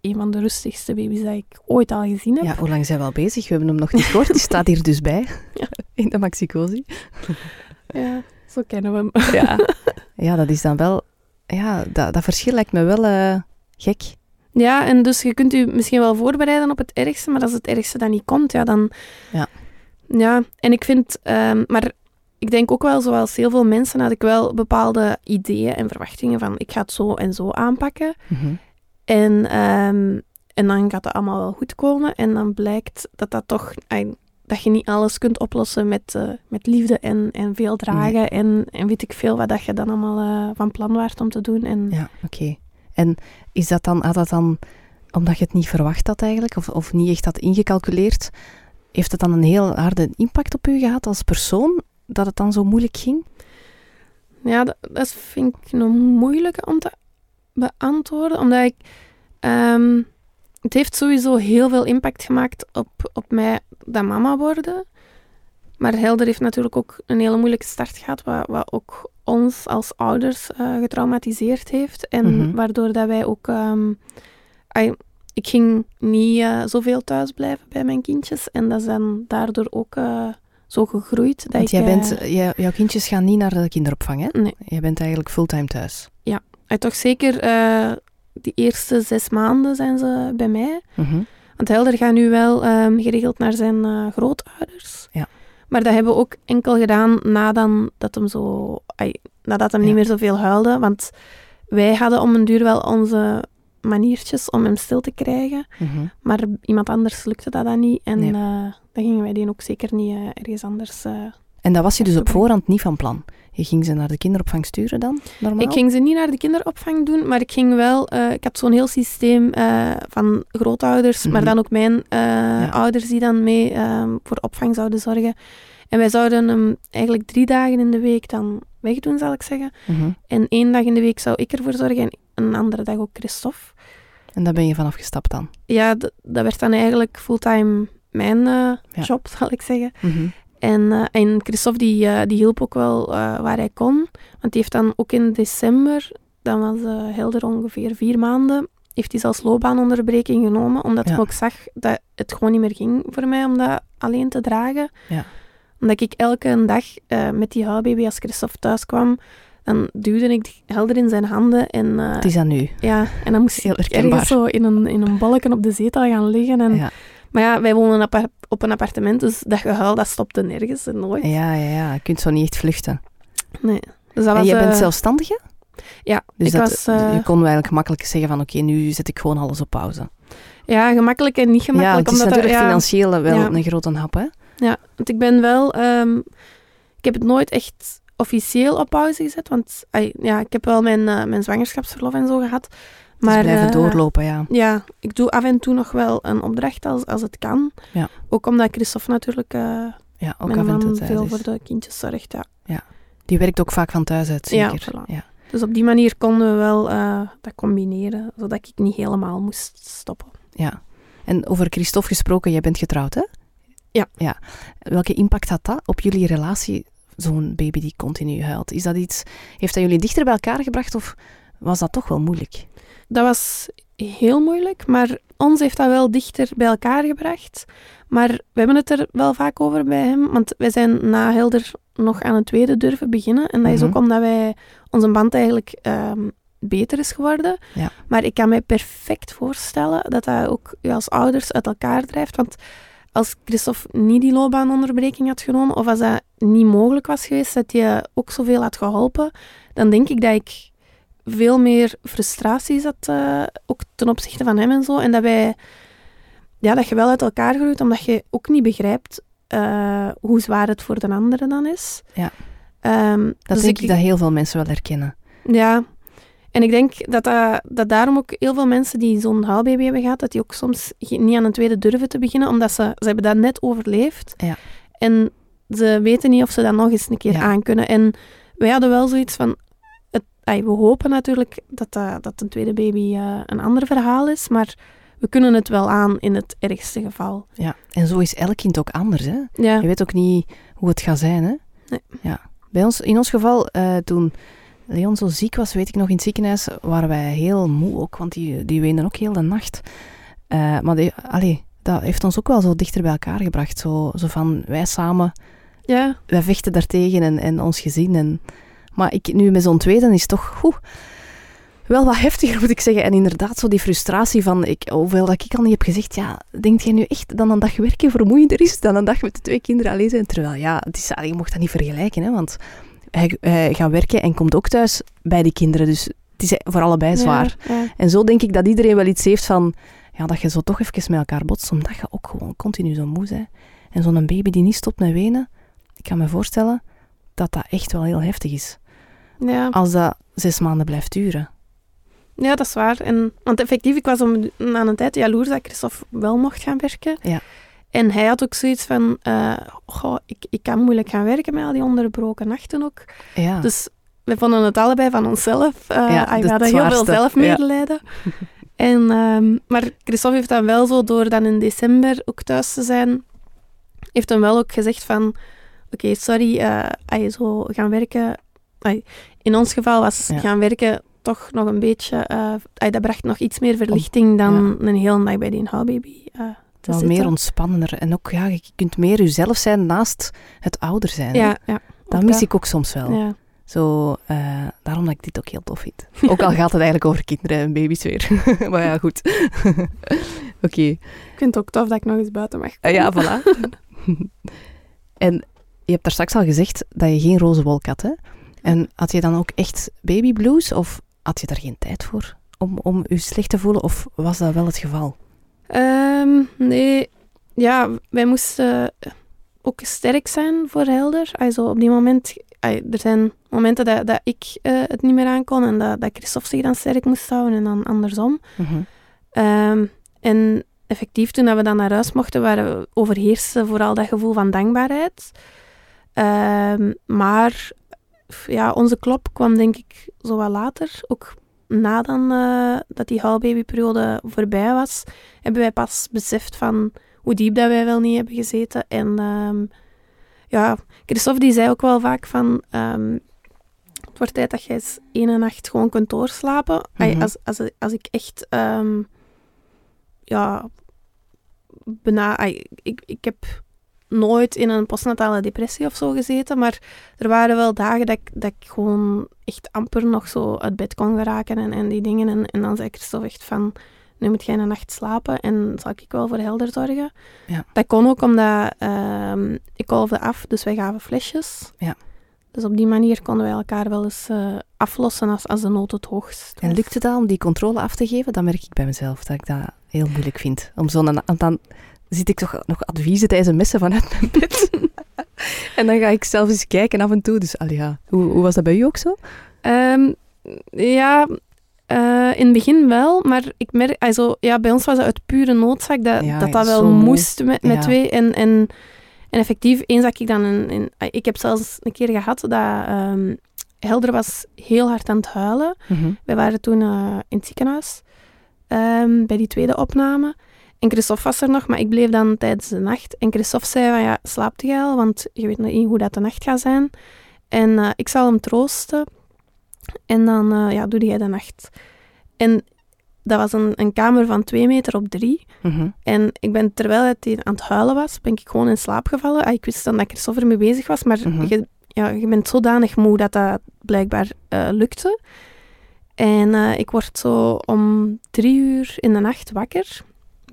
een van de rustigste baby's dat ik ooit al gezien heb. Ja, hoe lang zijn we al bezig? We hebben hem nog niet gehoord. Die staat hier dus bij, Ja. in de Maxicosi. Ja, zo kennen we hem. Ja. ja, dat is dan wel... Ja, dat, dat verschil lijkt me wel eh, gek. Ja, en dus je kunt u misschien wel voorbereiden op het ergste, maar als het ergste dan niet komt, ja, dan... Ja. Ja, en ik vind... ehm, maar ik denk ook wel, zoals heel veel mensen, had ik wel bepaalde ideeën en verwachtingen van ik ga het zo en zo aanpakken. Mhm. En, ehm, en dan gaat het allemaal wel goed komen. En dan blijkt dat dat toch... dat je niet alles kunt oplossen met, eh, met liefde en, en veel dragen. En, en weet ik veel wat dat je dan allemaal eh, van plan waart om te doen. En, Ja, oké. En is dat dan, had dat dan, omdat je het niet verwacht had eigenlijk, of, of niet echt had ingecalculeerd, heeft het dan een heel harde impact op u gehad als persoon, dat het dan zo moeilijk ging? Ja, dat, dat vind ik nog moeilijk om te beantwoorden, omdat ik... ehm, het heeft sowieso heel veel impact gemaakt op, op mij dat mama worden. Maar Helder heeft natuurlijk ook een hele moeilijke start gehad, wat, wat ook ons als ouders eh, getraumatiseerd heeft. En Mhm. waardoor dat wij ook... ehm, ik ging niet eh, zoveel thuis blijven bij mijn kindjes. En dat is dan daardoor ook eh, zo gegroeid. Dat Want jij eh, bent, jij- jouw kindjes gaan niet naar de kinderopvang, hè? Nee. Jij bent eigenlijk fulltime thuis. ai, toch zeker die eerste zes maanden zijn ze bij mij. Mhm. Want Helder gaat nu wel ehm, geregeld naar zijn grootouders. Ja. Maar dat hebben we ook enkel gedaan nadat dat hem zo... nadat hem Ja. niet meer zoveel huilde. Want wij hadden om een duur wel onze maniertjes om hem stil te krijgen. Mhm. Maar iemand anders lukte dat dan niet. En Nee. eh, dan gingen wij die ook zeker niet eh, ergens anders... eh, En dat was je dus op voorhand niet van plan. Je ging ze naar de kinderopvang sturen dan, normaal? Ik ging ze niet naar de kinderopvang doen, maar ik ging wel... ik had zo'n heel systeem van grootouders, maar Mhm. dan ook mijn ouders die dan mee ehm, voor opvang zouden zorgen. En wij zouden hem eigenlijk drie dagen in de week dan wegdoen, zal ik zeggen. Mhm. En één dag in de week zou ik ervoor zorgen en een andere dag ook Christophe. En daar ben je vanaf gestapt dan? Ja, dat werd dan eigenlijk fulltime mijn eh, Ja. job, zal ik zeggen. Mhm. En, eh, en Christophe die, eh, die hielp ook wel waar hij kon. Want die heeft dan ook in december, dan was Helder ongeveer vier maanden, heeft hij zelfs loopbaanonderbreking genomen. Omdat Ja. hij ook zag dat het gewoon niet meer ging voor mij om dat alleen te dragen. Ja. Omdat ik elke dag eh, met die huilbaby, als Christophe thuis kwam, dan duwde ik Helder in zijn handen. En, eh, Het is aan nu. ja, en dan moest Heel ik ergens zo in een, in een balken op de zetel gaan liggen. En, Ja. Maar ja, wij wonen op, een appartement, dus dat gehuil dat stopte nergens en nooit. ja, ja, ja. Je kunt zo niet echt vluchten. Nee. Dus dat en was, jij bent eh, zelfstandige? Ja, Dus ik dat, was... eh, je kon eigenlijk gemakkelijk zeggen van oké, nu zet ik gewoon alles op pauze. ja, gemakkelijk en niet ja, gemakkelijk. het is omdat natuurlijk er, ja, financieel wel Ja. een grote hap, hè? Ja, want ik ben wel... ehm, ik heb het nooit echt officieel op pauze gezet, want ja, ik heb wel mijn, eh, mijn zwangerschapsverlof en zo gehad. Maar, Maar dus blijven eh, doorlopen, ja. Ja, ik doe af en toe nog wel een opdracht als, als het kan. Ja. Ook omdat Christophe natuurlijk, eh Ja, ook mijn af en toe veel is. voor de kindjes zorgt. Ja. Die werkt ook vaak van thuis uit, Ja, zeker. voilà. ja. Dus op die manier konden we wel dat combineren, zodat ik niet helemaal moest stoppen. Ja. En over Christophe gesproken, jij bent getrouwd, hè? Ja. ja. Welke impact had dat op jullie relatie, zo'n baby die continu huilt? Is dat iets, heeft dat jullie dichter bij elkaar gebracht of was dat toch wel moeilijk? Dat was heel moeilijk, maar ons heeft dat wel dichter bij elkaar gebracht. Maar we hebben het er wel vaak over bij hem, want wij zijn na Helder nog aan het tweede durven beginnen. En dat is Mhm. ook omdat wij, onze band eigenlijk ehm, beter is geworden. Ja. Maar ik kan mij perfect voorstellen dat dat ook je als ouders uit elkaar drijft. Want als Christophe niet die loopbaanonderbreking had genomen, of als dat niet mogelijk was geweest, dat hij ook zoveel had geholpen, dan denk ik dat ik veel meer frustratie zat, eh, ook ten opzichte van hem en zo. En dat wij, ja, dat je wel uit elkaar groeit, omdat je ook niet begrijpt eh, hoe zwaar het voor de andere dan is. Ja. Ehm, Dat dus denk ik dat heel veel mensen wel herkennen. ja, en ik denk dat, dat, dat daarom ook heel veel mensen die zo'n huilbaby hebben gehad, dat die ook soms niet aan een tweede durven te beginnen, omdat ze, ze hebben dat net overleefd. Ja. En ze weten niet of ze dat nog eens een keer Ja. aan kunnen. En wij hadden wel zoiets van, het, we hopen natuurlijk dat, dat, dat een tweede baby eh, een ander verhaal is, maar we kunnen het wel aan in het ergste geval. Ja. En zo is elk kind ook anders, hè? Ja, Je weet ook niet hoe het gaat zijn, hè? Nee. Ja. Bij ons, in ons geval, eh, toen Leon zo ziek was, weet ik nog, in het ziekenhuis, waren wij heel moe ook, want die, die weenden ook heel de nacht. Eh, maar die, allee, dat heeft ons ook wel zo dichter bij elkaar gebracht. Zo, zo van, wij samen, ja, wij vechten daartegen en, en ons gezin. En, maar ik, nu met zo'n tweede is toch oeh, wel wat heftiger, moet ik zeggen. En inderdaad, zo die frustratie van, ik, hoeveel dat ik al niet heb gezegd, ja, denk jij nu echt dat een dag werken vermoeiender is dan een dag met de twee kinderen alleen zijn? Terwijl, ja, het is, allee, je mocht dat niet vergelijken, hè, want hij, hij gaat werken en komt ook thuis bij die kinderen. Dus het is voor allebei zwaar. Ja, ja. En zo denk ik dat iedereen wel iets heeft van, ja, dat je zo toch even met elkaar botst, omdat je ook gewoon continu zo moe bent. En zo'n baby die niet stopt met wenen, ik kan me voorstellen dat dat echt wel heel heftig is. ja. Als dat zes maanden blijft duren. Ja, dat is waar. En, want effectief, ik was om, aan een tijd jaloers dat Christophe wel mocht gaan werken. Ja. En hij had ook zoiets van, eh, goh, ik, ik kan moeilijk gaan werken met al die onderbroken nachten ook. Ja, Dus we vonden het allebei van onszelf. Uh, Ja, we hadden heel veel zelfmedelijden. En, ehm, maar Christophe heeft dan wel zo, door dan in december ook thuis te zijn, heeft hem wel ook gezegd van, oké, sorry, eh als je zo gaan werken... in ons geval was Ja. gaan werken toch nog een beetje... eh, ai, dat bracht nog iets meer verlichting dan een hele dag bij die eh te Wel meer ontspannender. En ook, ja, je kunt meer jezelf zijn naast het ouder zijn. Ja, ja. Dat mis ik ook soms wel. Ja. Zo, eh, daarom dat ik dit ook heel tof vind. Ook al gaat het eigenlijk over kinderen en baby's weer. maar ja, goed. Oké. Ik vind het ook tof dat ik nog eens buiten mag komen. ja, voilà. en je hebt daar straks al gezegd dat je geen roze wolk had, hè? En had je dan ook echt baby blues of had je daar geen tijd voor om, om je slecht te voelen? Of was dat wel het geval? Ehm, nee, ja, wij moesten ook sterk zijn voor Helder. Also, op die moment, er zijn momenten dat, dat ik eh, het niet meer aankon en dat, dat Christophe zich dan sterk moest houden en dan andersom. Ehm, en effectief, toen we dan naar huis mochten, waren we overheerste vooral dat gevoel van dankbaarheid. Ehm, maar ja, onze klop kwam denk ik zo wat later. Ook na dan, eh, dat die haalbabyperiode voorbij was, hebben wij pas beseft van hoe diep dat wij wel niet hebben gezeten. En ehm, ja, Christophe die zei ook wel vaak van... ehm, het wordt tijd dat jij eens één nacht gewoon kunt doorslapen. Mhm. als, als, als ik echt... ehm, ja... Bena ik, ik heb nooit in een postnatale depressie of zo gezeten, maar er waren wel dagen dat ik, dat ik gewoon echt amper nog zo uit bed kon geraken en, en die dingen. En, en dan zei Christophe echt van, nu moet jij een nacht slapen en zal ik wel voor helder zorgen. Ja. Dat kon ook omdat ehm, ik kolfde af, dus wij gaven flesjes. Ja. Dus op die manier konden wij elkaar wel eens eh, aflossen als, als de nood het hoogst En was. lukt het dan om die controle af te geven? Dan merk ik bij mezelf dat ik dat heel moeilijk vind. Om zo'n, zit ik toch nog adviezen tijdens messen vanuit mijn bed. en dan ga ik zelf eens kijken af en toe. Dus allee, ja. hoe, hoe was dat bij u ook zo? Ehm, ja, eh, in het begin wel, maar ik merk, also, ja, bij ons was het uit pure noodzaak dat Ja, dat, dat wel moe. moest met, met Ja. twee. En, en, en effectief, eens dat ik dan in, in, ik heb zelfs een keer gehad dat ehm, Helder was heel hard aan het huilen. Wij waren toen eh, in het ziekenhuis ehm, bij die tweede opname. En Christophe was er nog, maar ik bleef dan tijdens de nacht. En Christophe zei van ja, slaapt jij al? Want je weet nog niet hoe dat de nacht gaat zijn. En eh, ik zal hem troosten. En dan eh, ja, doe jij de nacht. En dat was een, een kamer van twee meter op drie. Mhm. En ik ben, terwijl hij aan het huilen was, ben ik gewoon in slaap gevallen. Ah, ik wist dan dat Christophe ermee bezig was, maar Mhm. je, ja, je bent zodanig moe dat dat blijkbaar eh, lukte. En ik word zo om drie uur in de nacht wakker.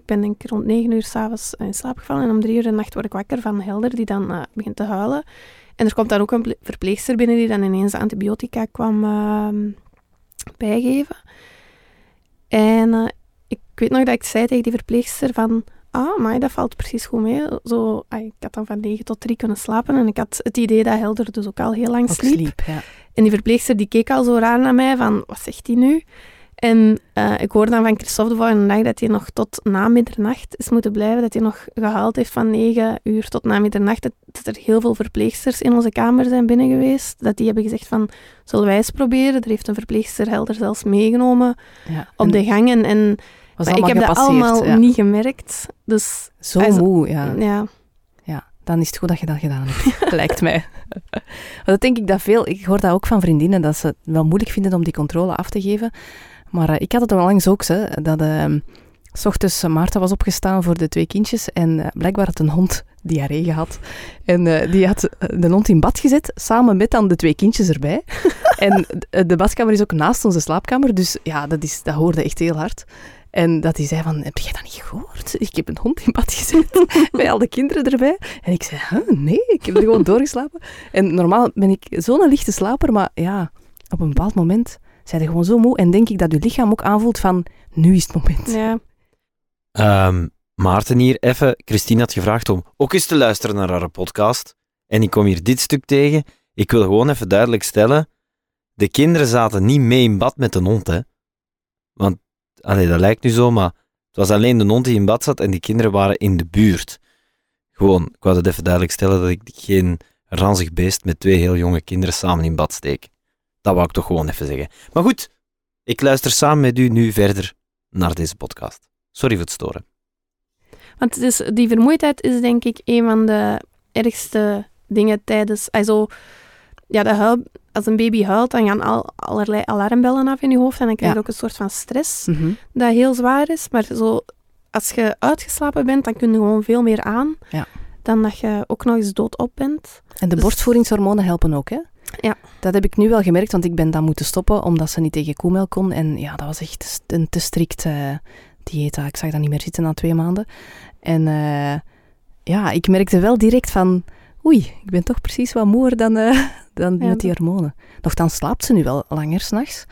Ik ben denk ik rond negen uur s'avonds in slaap gevallen. En om drie uur de nacht word ik wakker van Helder, die dan eh, begint te huilen. En er komt dan ook een ple- verpleegster binnen die dan ineens de antibiotica kwam ehm, bijgeven. En eh, ik weet nog dat ik zei tegen die verpleegster van... Ah, maar dat valt precies goed mee. Zo, ah, ik had dan van 9 tot 3 kunnen slapen. En ik had het idee dat Helder dus ook al heel lang sliep. sliep, ja. En die verpleegster die keek al zo raar naar mij van, wat zegt hij nu? En eh, ik hoorde dan van Christophe de volgende dag dat hij nog tot na middernacht is moeten blijven. Dat hij nog gehaald heeft van 9 uur tot na middernacht. Dat, dat er heel veel verpleegsters in onze kamer zijn binnen geweest. Dat die hebben gezegd van, zullen wij eens proberen? Er heeft een verpleegster Helder zelfs meegenomen ja. op de gang. En, en was maar ik heb dat allemaal ja. niet gemerkt. Dus Zo Also, moe, ja. ja, Ja, dan is het goed dat je dat gedaan hebt, lijkt mij. Maar dat denk ik dat veel... Ik hoor dat ook van vriendinnen, dat ze het wel moeilijk vinden om die controle af te geven. Maar eh, ik had het al langs ook, hè, dat ehm, s ochtends Maarten was opgestaan voor de twee kindjes en eh, blijkbaar had een hond diarree gehad. En eh, die had de hond in bad gezet, samen met dan de twee kindjes erbij. en de, de badkamer is ook naast onze slaapkamer, dus ja, dat, is, dat hoorde echt heel hard. En dat hij zei van, heb jij dat niet gehoord? Ik heb een hond in bad gezet, bij al de kinderen erbij. En ik zei, huh, nee, ik heb er gewoon doorgeslapen. En normaal ben ik zo'n lichte slaper, maar ja, op een bepaald moment zijn gewoon zo moe. En denk ik dat je lichaam ook aanvoelt van, nu is het moment. ja. Ehm, Maarten hier, even. Christine had gevraagd om ook eens te luisteren naar haar podcast. En ik kom hier dit stuk tegen. Ik wil gewoon even duidelijk stellen. De kinderen zaten niet mee in bad met de hond, hè. Want, allee, dat lijkt nu zo, maar het was alleen de hond die in bad zat en die kinderen waren in de buurt. Gewoon, ik wou het even duidelijk stellen dat ik geen ranzig beest met twee heel jonge kinderen samen in bad steek. Dat wou ik toch gewoon even zeggen. Maar goed, ik luister samen met u nu verder naar deze podcast. Sorry voor het storen. Want het is, die vermoeidheid is denk ik een van de ergste dingen tijdens... Also, ja, de huil, als een baby huilt, dan gaan al, allerlei alarmbellen af in je hoofd en dan krijg je Ja. ook een soort van stress Mhm. dat heel zwaar is. Maar zo, als je uitgeslapen bent, dan kun je gewoon veel meer aan Ja. dan dat je ook nog eens doodop bent. En de Dus- borstvoedingshormonen helpen ook, hè? Ja. Dat heb ik nu wel gemerkt, want ik ben dan moeten stoppen omdat ze niet tegen koemelk kon. En ja, dat was echt een te strikt eh, dieet. Ik zag dat niet meer zitten na twee maanden. En eh, ja, ik merkte wel direct van... Oei, ik ben toch precies wat moer dan, eh, dan Ja, met die hormonen. Nochtans slaapt ze nu wel langer s'nachts.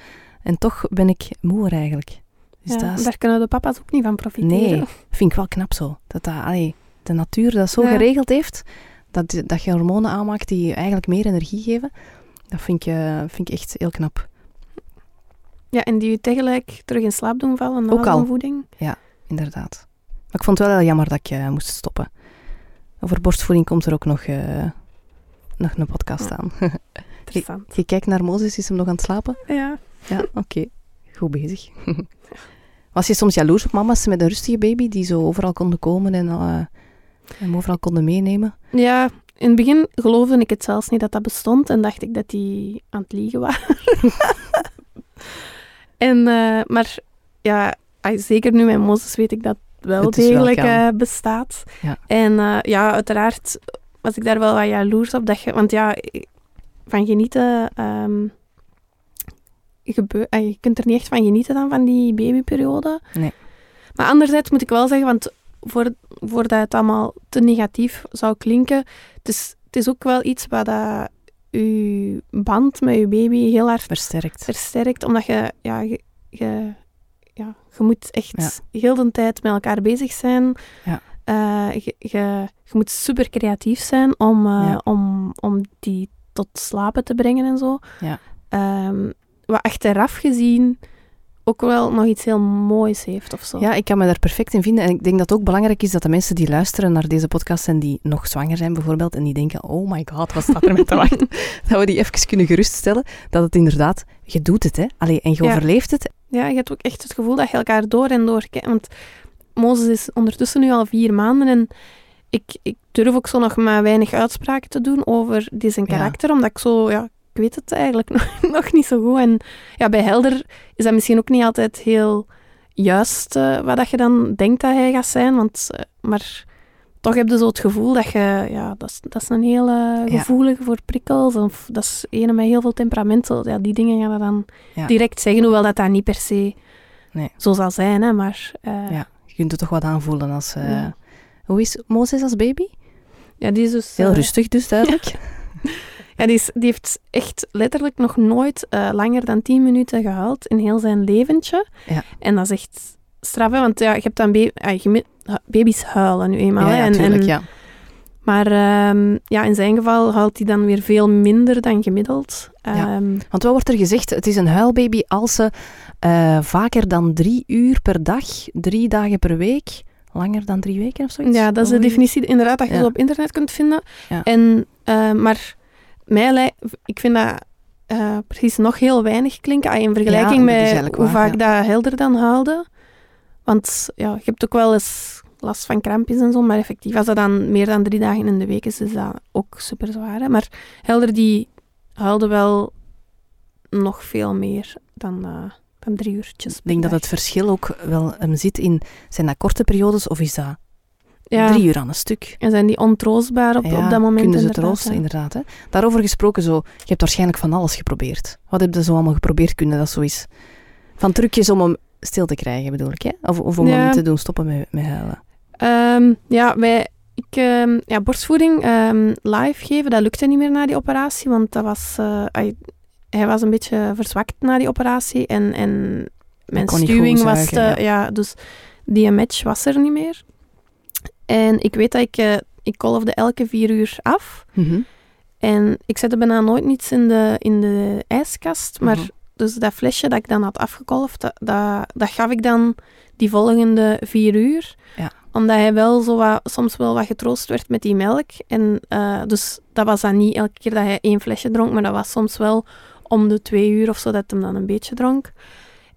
En toch ben ik moer eigenlijk. Dus Ja, dat is- Daar kunnen de papa's ook niet van profiteren. Nee, vind ik wel knap zo. Dat, dat allee, de natuur dat zo Ja. geregeld heeft, dat, dat je hormonen aanmaakt die je eigenlijk meer energie geven, dat vind ik, vind ik echt heel knap. Ja, en die je tegelijk terug in slaap doen vallen na Ook al. voeding. Inderdaad. Maar ik vond het wel heel jammer dat ik eh, moest stoppen. Over borstvoeding komt er ook nog, eh, nog een podcast Ja. aan. Interessant. Je kijkt naar Mozes, is hem nog aan het slapen? Ja. Ja, oké. Goed bezig. Was je soms jaloers op mama's met een rustige baby die zo overal konden komen en eh, hem overal konden meenemen? ja, in het begin geloofde ik het zelfs niet dat dat bestond en dacht ik dat die aan het liegen waren. en, eh, maar ja, ah, zeker nu met Mozes weet ik dat het wel Het wel degelijk kan. eh, bestaat. Ja. En eh, ja, uiteraard was ik daar wel wat jaloers op. Dat je, want ja, van genieten... gebeur, ah, je kunt er niet echt van genieten dan, van die babyperiode. Nee. Maar anderzijds moet ik wel zeggen, want voor, voordat het allemaal te negatief zou klinken, het is, het is ook wel iets wat dat je band met je baby heel hard Versterkt. versterkt, omdat je, ja, je, je, ja, je moet echt heel de tijd met elkaar bezig zijn. Ja. Eh, je, je, je moet super creatief zijn om, eh, Ja. om, om die tot slapen te brengen en zo. Ja. Ehm, wat achteraf gezien ook wel nog iets heel moois heeft of zo. Ja, ik kan me daar perfect in vinden. En ik denk dat het ook belangrijk is dat de mensen die luisteren naar deze podcast en die nog zwanger zijn bijvoorbeeld, en die denken, oh my god, wat staat er met te wachten? dat we die even kunnen geruststellen. Dat het inderdaad, je doet het, hè. Allee, en je Ja. overleeft het. Ja, je hebt ook echt het gevoel dat je elkaar door en door kent. Want Mozes is ondertussen nu al vier maanden en ik, ik durf ook zo nog maar weinig uitspraken te doen over Ja. karakter, omdat ik zo, ja, ik weet het eigenlijk nog, nog niet zo goed. En ja, bij Helder is dat misschien ook niet altijd heel juist eh, wat dat je dan denkt dat hij gaat zijn, want, eh, maar toch heb je zo het gevoel dat je, ja, dat is, dat is een hele Ja. gevoelige voor prikkels, of dat is ene met heel veel temperament, ja, die dingen gaan er dan Ja. direct zeggen, hoewel dat dat niet per se Nee. zo zal zijn, hè, maar eh, Ja. Je kunt het toch wat aanvoelen als... Ja. Hoe is Mozes als baby? ja, die is dus... Heel rustig dus, duidelijk. Ja, die, is, die heeft echt letterlijk nog nooit eh, langer dan 10 minuten gehuild in heel zijn leventje. Ja. En dat is echt straf, hè, want ja, je hebt dan ah, baby's huilen nu eenmaal. ja, ja, en, tuurlijk, en- ja. Maar ehm, ja, in zijn geval huilt hij dan weer veel minder dan gemiddeld. Ja. Ehm, Want wat wordt er gezegd? Het is een huilbaby als ze eh, vaker dan drie uur per dag, drie dagen per week, langer dan drie weken of zoiets? Ja, dat is de definitie inderdaad dat je Ja. zo op internet kunt vinden. Ja. En, eh, maar mij ik vind dat eh, precies nog heel weinig klinken in vergelijking met hoe waar, vaak dat Helder dan huilde. Want ja, je hebt ook wel eens last van krampjes en zo, maar effectief, als dat dan meer dan drie dagen in de week is, is dat ook super zwaar. Hè? Maar Helder die huilde wel nog veel meer dan, eh, dan drie uurtjes. Ik denk dat het verschil ook wel hem zit in, zijn dat korte periodes of is dat ja. drie uur aan een stuk? En zijn die ontroostbaar op, Ja, op dat moment? Kunnen ze troosten, inderdaad. Hè? Daarover gesproken, zo, je hebt waarschijnlijk van alles geprobeerd. Wat heb je zo allemaal geprobeerd? Kunnen dat zo is? Van trucjes om hem stil te krijgen, bedoel ik, hè? Of, of om hem te doen stoppen met, met huilen. Ehm, ja, wij, ik, ehm, ja, borstvoeding ehm, live geven, dat lukte niet meer na die operatie, want dat was, eh, hij, hij was een beetje verzwakt na die operatie en, en mijn stuwing was te, ja. dus die match was er niet meer. En ik weet dat ik, eh, ik kolfde elke vier uur af Mhm. en ik zette bijna nooit niets in de, in de ijskast, maar Mhm. dus dat flesje dat ik dan had afgekolfd, dat, dat, dat gaf ik dan die volgende vier uur. Ja. Omdat hij wel zo wat, soms wel wat getroost werd met die melk. En eh, dus dat was dan niet elke keer dat hij één flesje dronk, maar dat was soms wel om de twee uur of zo dat hem dan een beetje dronk.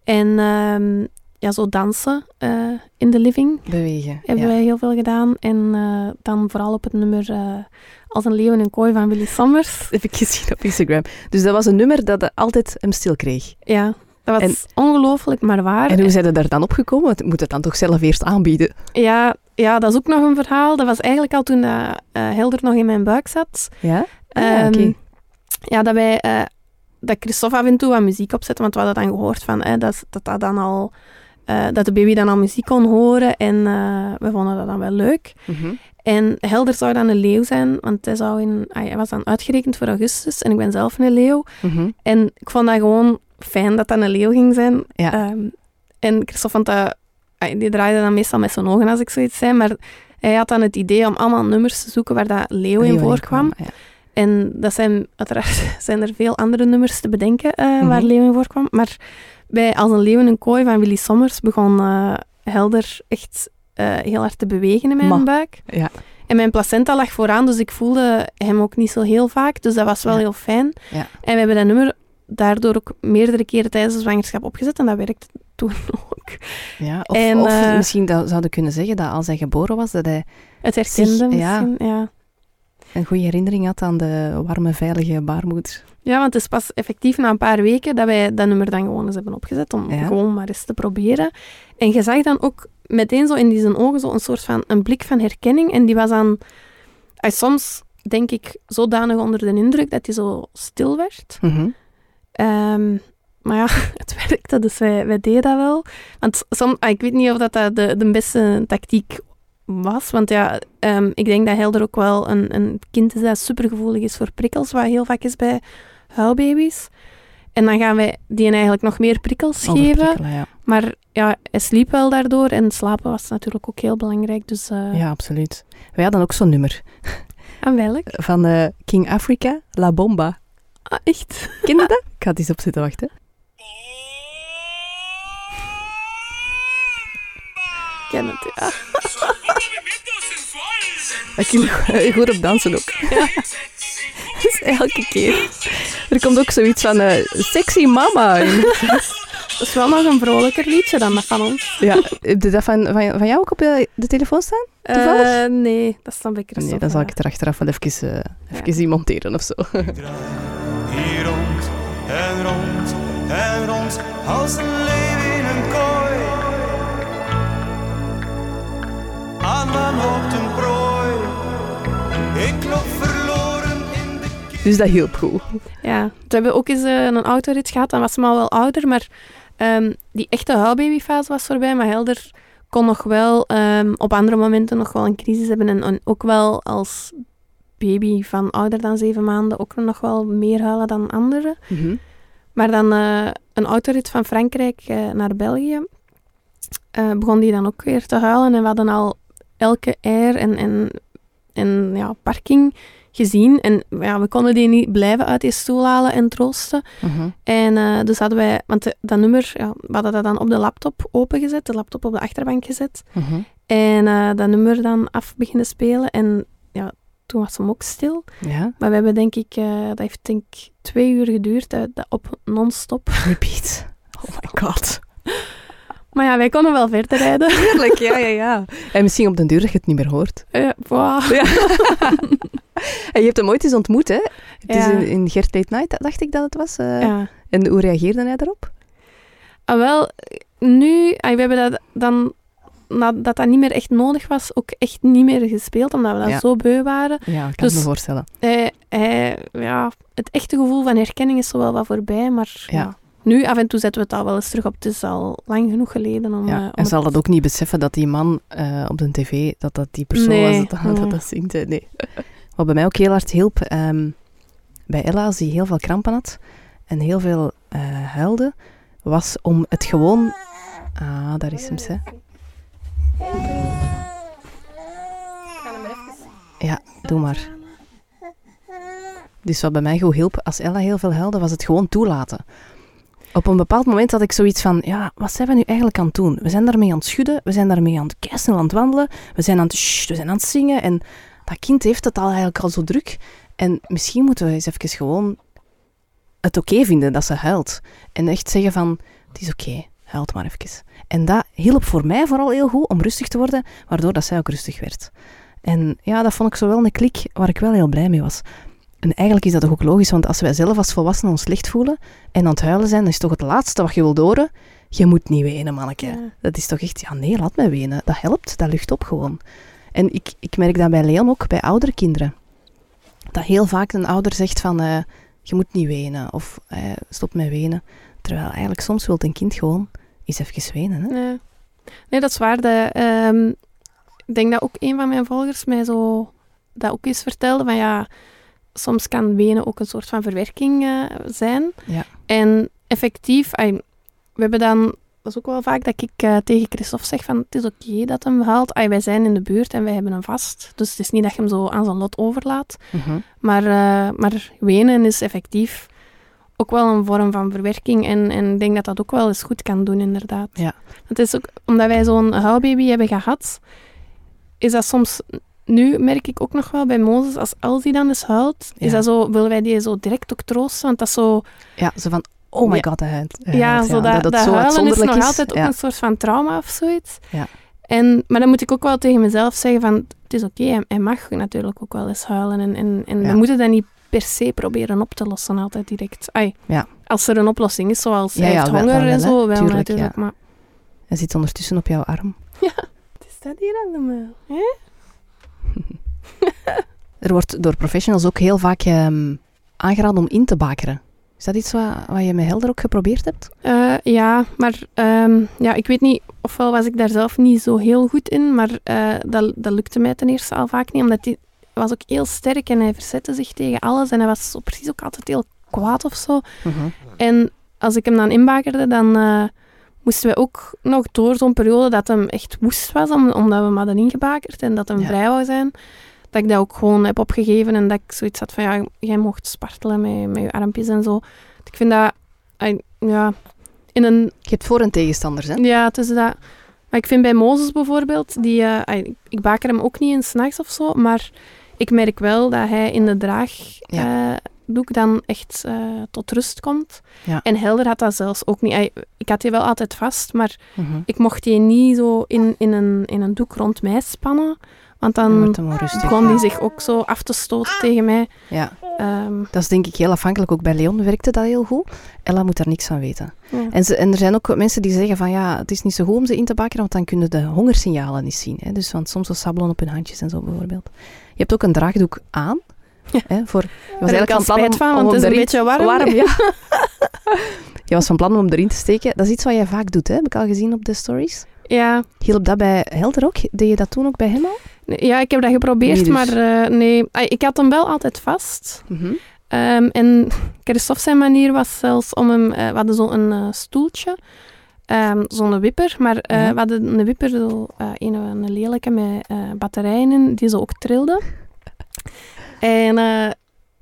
En ehm, ja, zo dansen eh, in de living Bewegen. hebben ja. wij heel veel gedaan. En eh, dan vooral op het nummer eh, Als een leeuw in een kooi van Willy Sommers. Dat heb ik gezien op Instagram. Dus dat was een nummer dat altijd hem stil kreeg. Ja, dat was ongelooflijk, maar waar. En hoe zijn er daar dan opgekomen? Want je moet het dan toch zelf eerst aanbieden? Ja, ja, dat is ook nog een verhaal. Dat was eigenlijk al toen Helder nog in mijn buik zat. Ja? Ah, Ehm, oké. Ja, dat wij... dat Christophe af en toe wat muziek opzette, want we hadden dan gehoord van, hè, dat, dat, dat, dan al, eh, dat de baby dan al muziek kon horen en eh, we vonden dat dan wel leuk. Mhm. En Helder zou dan een leeuw zijn, want hij, zou in, ah, hij was dan uitgerekend voor augustus en ik ben zelf een leeuw. Mhm. En ik vond dat gewoon fijn dat dat een leeuw ging zijn. Ja. Ehm, en Christophe vond dat... ah, Die draaide dan meestal met zijn ogen als ik zoiets zei, maar hij had dan het idee om allemaal nummers te zoeken waar dat leeuw in voorkwam. kwamen, En dat zijn, uiteraard zijn er veel andere nummers te bedenken eh, waar Mhm. leeuw in voorkwam. Maar bij Als een leeuw in een kooi van Willy Sommers begon eh, Helder echt eh, heel hard te bewegen in mijn Ma. buik. Ja. En mijn placenta lag vooraan, dus ik voelde hem ook niet zo heel vaak. Dus dat was wel Ja. heel fijn. Ja. En we hebben dat nummer daardoor ook meerdere keren tijdens de zwangerschap opgezet. En dat werkte toen ook. Ja, of, En, of eh, misschien dat, zouden kunnen zeggen dat als hij geboren was, dat hij Het herkende Zich- ja. misschien. Ja. een goede herinnering had aan de warme, veilige baarmoeder. Ja, want het is pas effectief na een paar weken dat wij dat nummer dan gewoon eens hebben opgezet. Om Ja. gewoon maar eens te proberen. En je zag dan ook meteen zo in die zijn ogen zo een soort van een blik van herkenning. En die was dan... ah, soms denk ik zodanig onder de indruk dat hij zo stil werd. Mhm. Ehm, maar ja, het werkte, dus wij, wij deden dat wel. Want som, ah, ik weet niet of dat, dat de, de beste tactiek was. Want ja, ehm, ik denk dat Helder ook wel een, een kind is dat supergevoelig is voor prikkels, wat heel vaak is bij huilbaby's. En dan gaan wij die eigenlijk nog meer prikkels geven. Ja. Maar ja, hij sliep wel daardoor. En slapen was natuurlijk ook heel belangrijk. Dus eh ja, absoluut. Wij hadden ook zo'n nummer aan welk? van eh, King Africa, La Bomba. Ah, echt? Ken je dat? Ik ga het eens op zitten wachten. Ik ken het, ja. Je heel goed op dansen ook. Dus elke keer. Er komt ook zoiets van eh, sexy mama. in. Dat is wel nog een vrolijker liedje dan dat van ons. ja, heb je dat van, van, van jou ook op de, de telefoon staan? Toevallig? Eh, nee, dat is dan bij Christophe. Nee, dan zal ik het er achteraf wel even, uh, even zien monteren of zo. Hier rond en rond en rond als een leeuw in een kooi. Aan mijn hoofd een prooi. Ik loop Dus dat hielp goed. Ja, toen hebben we ook eens eh, een autorit gehad. Dan was hem al wel ouder, maar ehm, die echte huilbabyfase was voorbij. Maar Helder kon nog wel ehm, op andere momenten nog wel een crisis hebben. En, en ook wel als baby van ouder dan zeven maanden ook nog wel meer huilen dan anderen. Mhm. Maar dan eh, een autorit van Frankrijk eh, naar België begon die dan ook weer te huilen. En we hadden al elke air en, en, en ja, parking gezien. En ja, we konden die niet blijven uit die stoel halen en troosten. Mhm. En eh, dus hadden wij, want de- dat nummer, ja, we hadden dat dan op de laptop opengezet, de laptop op de achterbank gezet. Mhm. En eh, dat nummer dan af beginnen spelen. En ja, toen was hem ook stil. Ja, Maar we hebben denk ik, eh, dat heeft denk ik twee uur geduurd, dat, op non-stop. repeat. Oh my god. Maar ja, wij konden wel verder rijden. Heerlijk, ja, ja, ja. En misschien op den duur dat je het niet meer hoort. Eh, wow. Ja. en je hebt hem ooit eens ontmoet, hè? Het is in, in Gert Late Night, dacht ik dat het was. eh. Ja. En hoe reageerde hij daarop? Ah, wel, nu, ah, we hebben dat dan, nadat dat niet meer echt nodig was, ook echt niet meer gespeeld, omdat we dat Ja. zo beu waren. Ja, ik kan Dus- me voorstellen. Hij, hij, ja, het echte gevoel van herkenning is zo wel wat voorbij, maar Ja. nu af en toe zetten we het al wel eens terug op. Het is al lang genoeg geleden om... Ja. eh, om en zal dat ook niet beseffen dat die man eh, op de tv, dat dat die persoon Nee, was dat, dat, nee. dat zingt? Nee. Wat bij mij ook heel hard hielp, ehm, bij Ella, als die heel veel krampen had en heel veel eh, huilde, was om het gewoon... Ah, daar is hem, hè. Ja, doe maar. Dus wat bij mij goed hielp, als Ella heel veel huilde, was het gewoon toelaten. Op een bepaald moment had ik zoiets van, ja, wat zijn we nu eigenlijk aan het doen? We zijn daarmee aan het schudden, we zijn daarmee aan het keisnel aan het wandelen, we zijn aan het, we zijn aan het zingen en dat kind heeft het al eigenlijk al zo druk. En misschien moeten we eens even gewoon het oké vinden dat ze huilt. En echt zeggen van, het is oké, huilt maar even. En dat hielp voor mij vooral heel goed om rustig te worden, waardoor dat zij ook rustig werd. En ja, dat vond ik zo wel een klik waar ik wel heel blij mee was. En eigenlijk is dat toch ook logisch, want als wij zelf als volwassenen ons slecht voelen en aan het huilen zijn, dan is toch het laatste wat je wilt horen, je moet niet wenen, manneke. Ja. Dat is toch echt, ja nee, laat mij wenen. Dat helpt, dat lucht op gewoon. En ik, ik merk dat bij Leon ook, bij oudere kinderen. Dat heel vaak een ouder zegt van, eh, je moet niet wenen, of eh, stop met wenen. Terwijl eigenlijk soms wil een kind gewoon eens even wenen. Hè? Nee. nee, dat is waar. De, ehm, ik denk dat ook een van mijn volgers mij zo dat ook eens vertelde. Van ja, soms kan wenen ook een soort van verwerking eh, zijn. Ja. En effectief, we hebben dan, dat is ook wel vaak dat ik eh, tegen Christophe zeg van het is oké dat hem haalt. Wij zijn in de buurt en wij hebben hem vast. Dus het is niet dat je hem zo aan zijn lot overlaat. Mhm. Maar, eh, maar wenen is effectief ook wel een vorm van verwerking. En, en ik denk dat dat ook wel eens goed kan doen, inderdaad. Ja. Het is ook, omdat wij zo'n huilbaby hebben gehad, is dat soms... Nu merk ik ook nog wel bij Mozes, als Elsie dan eens huilt, is dat zo, willen wij die zo direct ook troosten. Want dat is zo... Ja, zo van, oh my Ja. god, huilt. hij Ja, zo dat, dat, zo huilen is nog altijd ook Ja. een soort van trauma of zoiets. Ja. En, maar dan moet ik ook wel tegen mezelf zeggen van, het is oké, hij, hij mag natuurlijk ook wel eens huilen. En, en, en Ja. we moeten dat niet per se proberen op te lossen altijd direct. Ai, Ja. Als er een oplossing is, zoals Ja, ja, honger en zo, wel Tuurlijk, natuurlijk. ja. Maar Hij zit ondertussen op jouw arm. het is dat hier aan de muil, hè? Er wordt door professionals ook heel vaak ehm, aangeraden om in te bakeren. Is dat iets wat, wat je met Helder ook geprobeerd hebt? Eh, ja, maar ehm, ja, ik weet niet, ofwel was ik daar zelf niet zo heel goed in, maar eh, dat, dat lukte mij ten eerste al vaak niet, omdat hij was ook heel sterk en hij verzette zich tegen alles en hij was zo precies ook altijd heel kwaad of zo. En als ik hem dan inbakerde, dan eh, moesten we ook nog door zo'n periode dat hem echt woest was, om- omdat we hem hadden ingebakerd en dat hem Ja. vrij wou zijn. Dat ik dat ook gewoon heb opgegeven en dat ik zoiets had van, ja, jij mocht spartelen met, met je armpjes en zo. Ik vind dat, eh, ja, in een Je hebt voor- en tegenstanders, hè? ja, het is dat. Maar ik vind bij Mozes bijvoorbeeld, die, eh, ai, ik- baker hem ook niet in s'nachts of zo, maar ik merk wel dat hij in de draagdoek dan echt eh, tot rust komt. Ja. En Helder had dat zelfs ook niet. Ik had die wel altijd vast, maar Mhm. ik mocht die niet zo in, in, een, in een doek rond mij spannen, want Dan rustig. begon zich ook zo af te stoten tegen mij. Ja, Ehm, dat is denk ik heel afhankelijk. Ook bij Leon werkte dat heel goed. Ella moet daar niks van weten. ja. En, ze, en er zijn ook mensen die zeggen van ja, het is niet zo goed om ze in te bakeren, want dan kunnen de hongersignalen niet zien. Hè? Dus want soms zo sabbelen op hun handjes en zo bijvoorbeeld. Je hebt ook een draagdoek aan. Ja. Hè, voor, je was al van plan spijt om- van, om want het is een beetje warm. ja. je was van plan om hem erin te steken. Dat is iets wat jij vaak doet, hè? heb ik al gezien op de stories. Ja, Hielp dat bij Helder ook? Deed je dat toen ook bij hem al? Ja, ik heb dat geprobeerd, dus. maar eh, nee. Ik had hem wel altijd vast. Ehm, en Christophe zijn manier was zelfs om hem... eh, we hadden zo'n eh, stoeltje, ehm, zo'n wipper, maar Ja. we hadden een wipper, zo, een, een lelijke met batterijen in, die zo ook trilde. En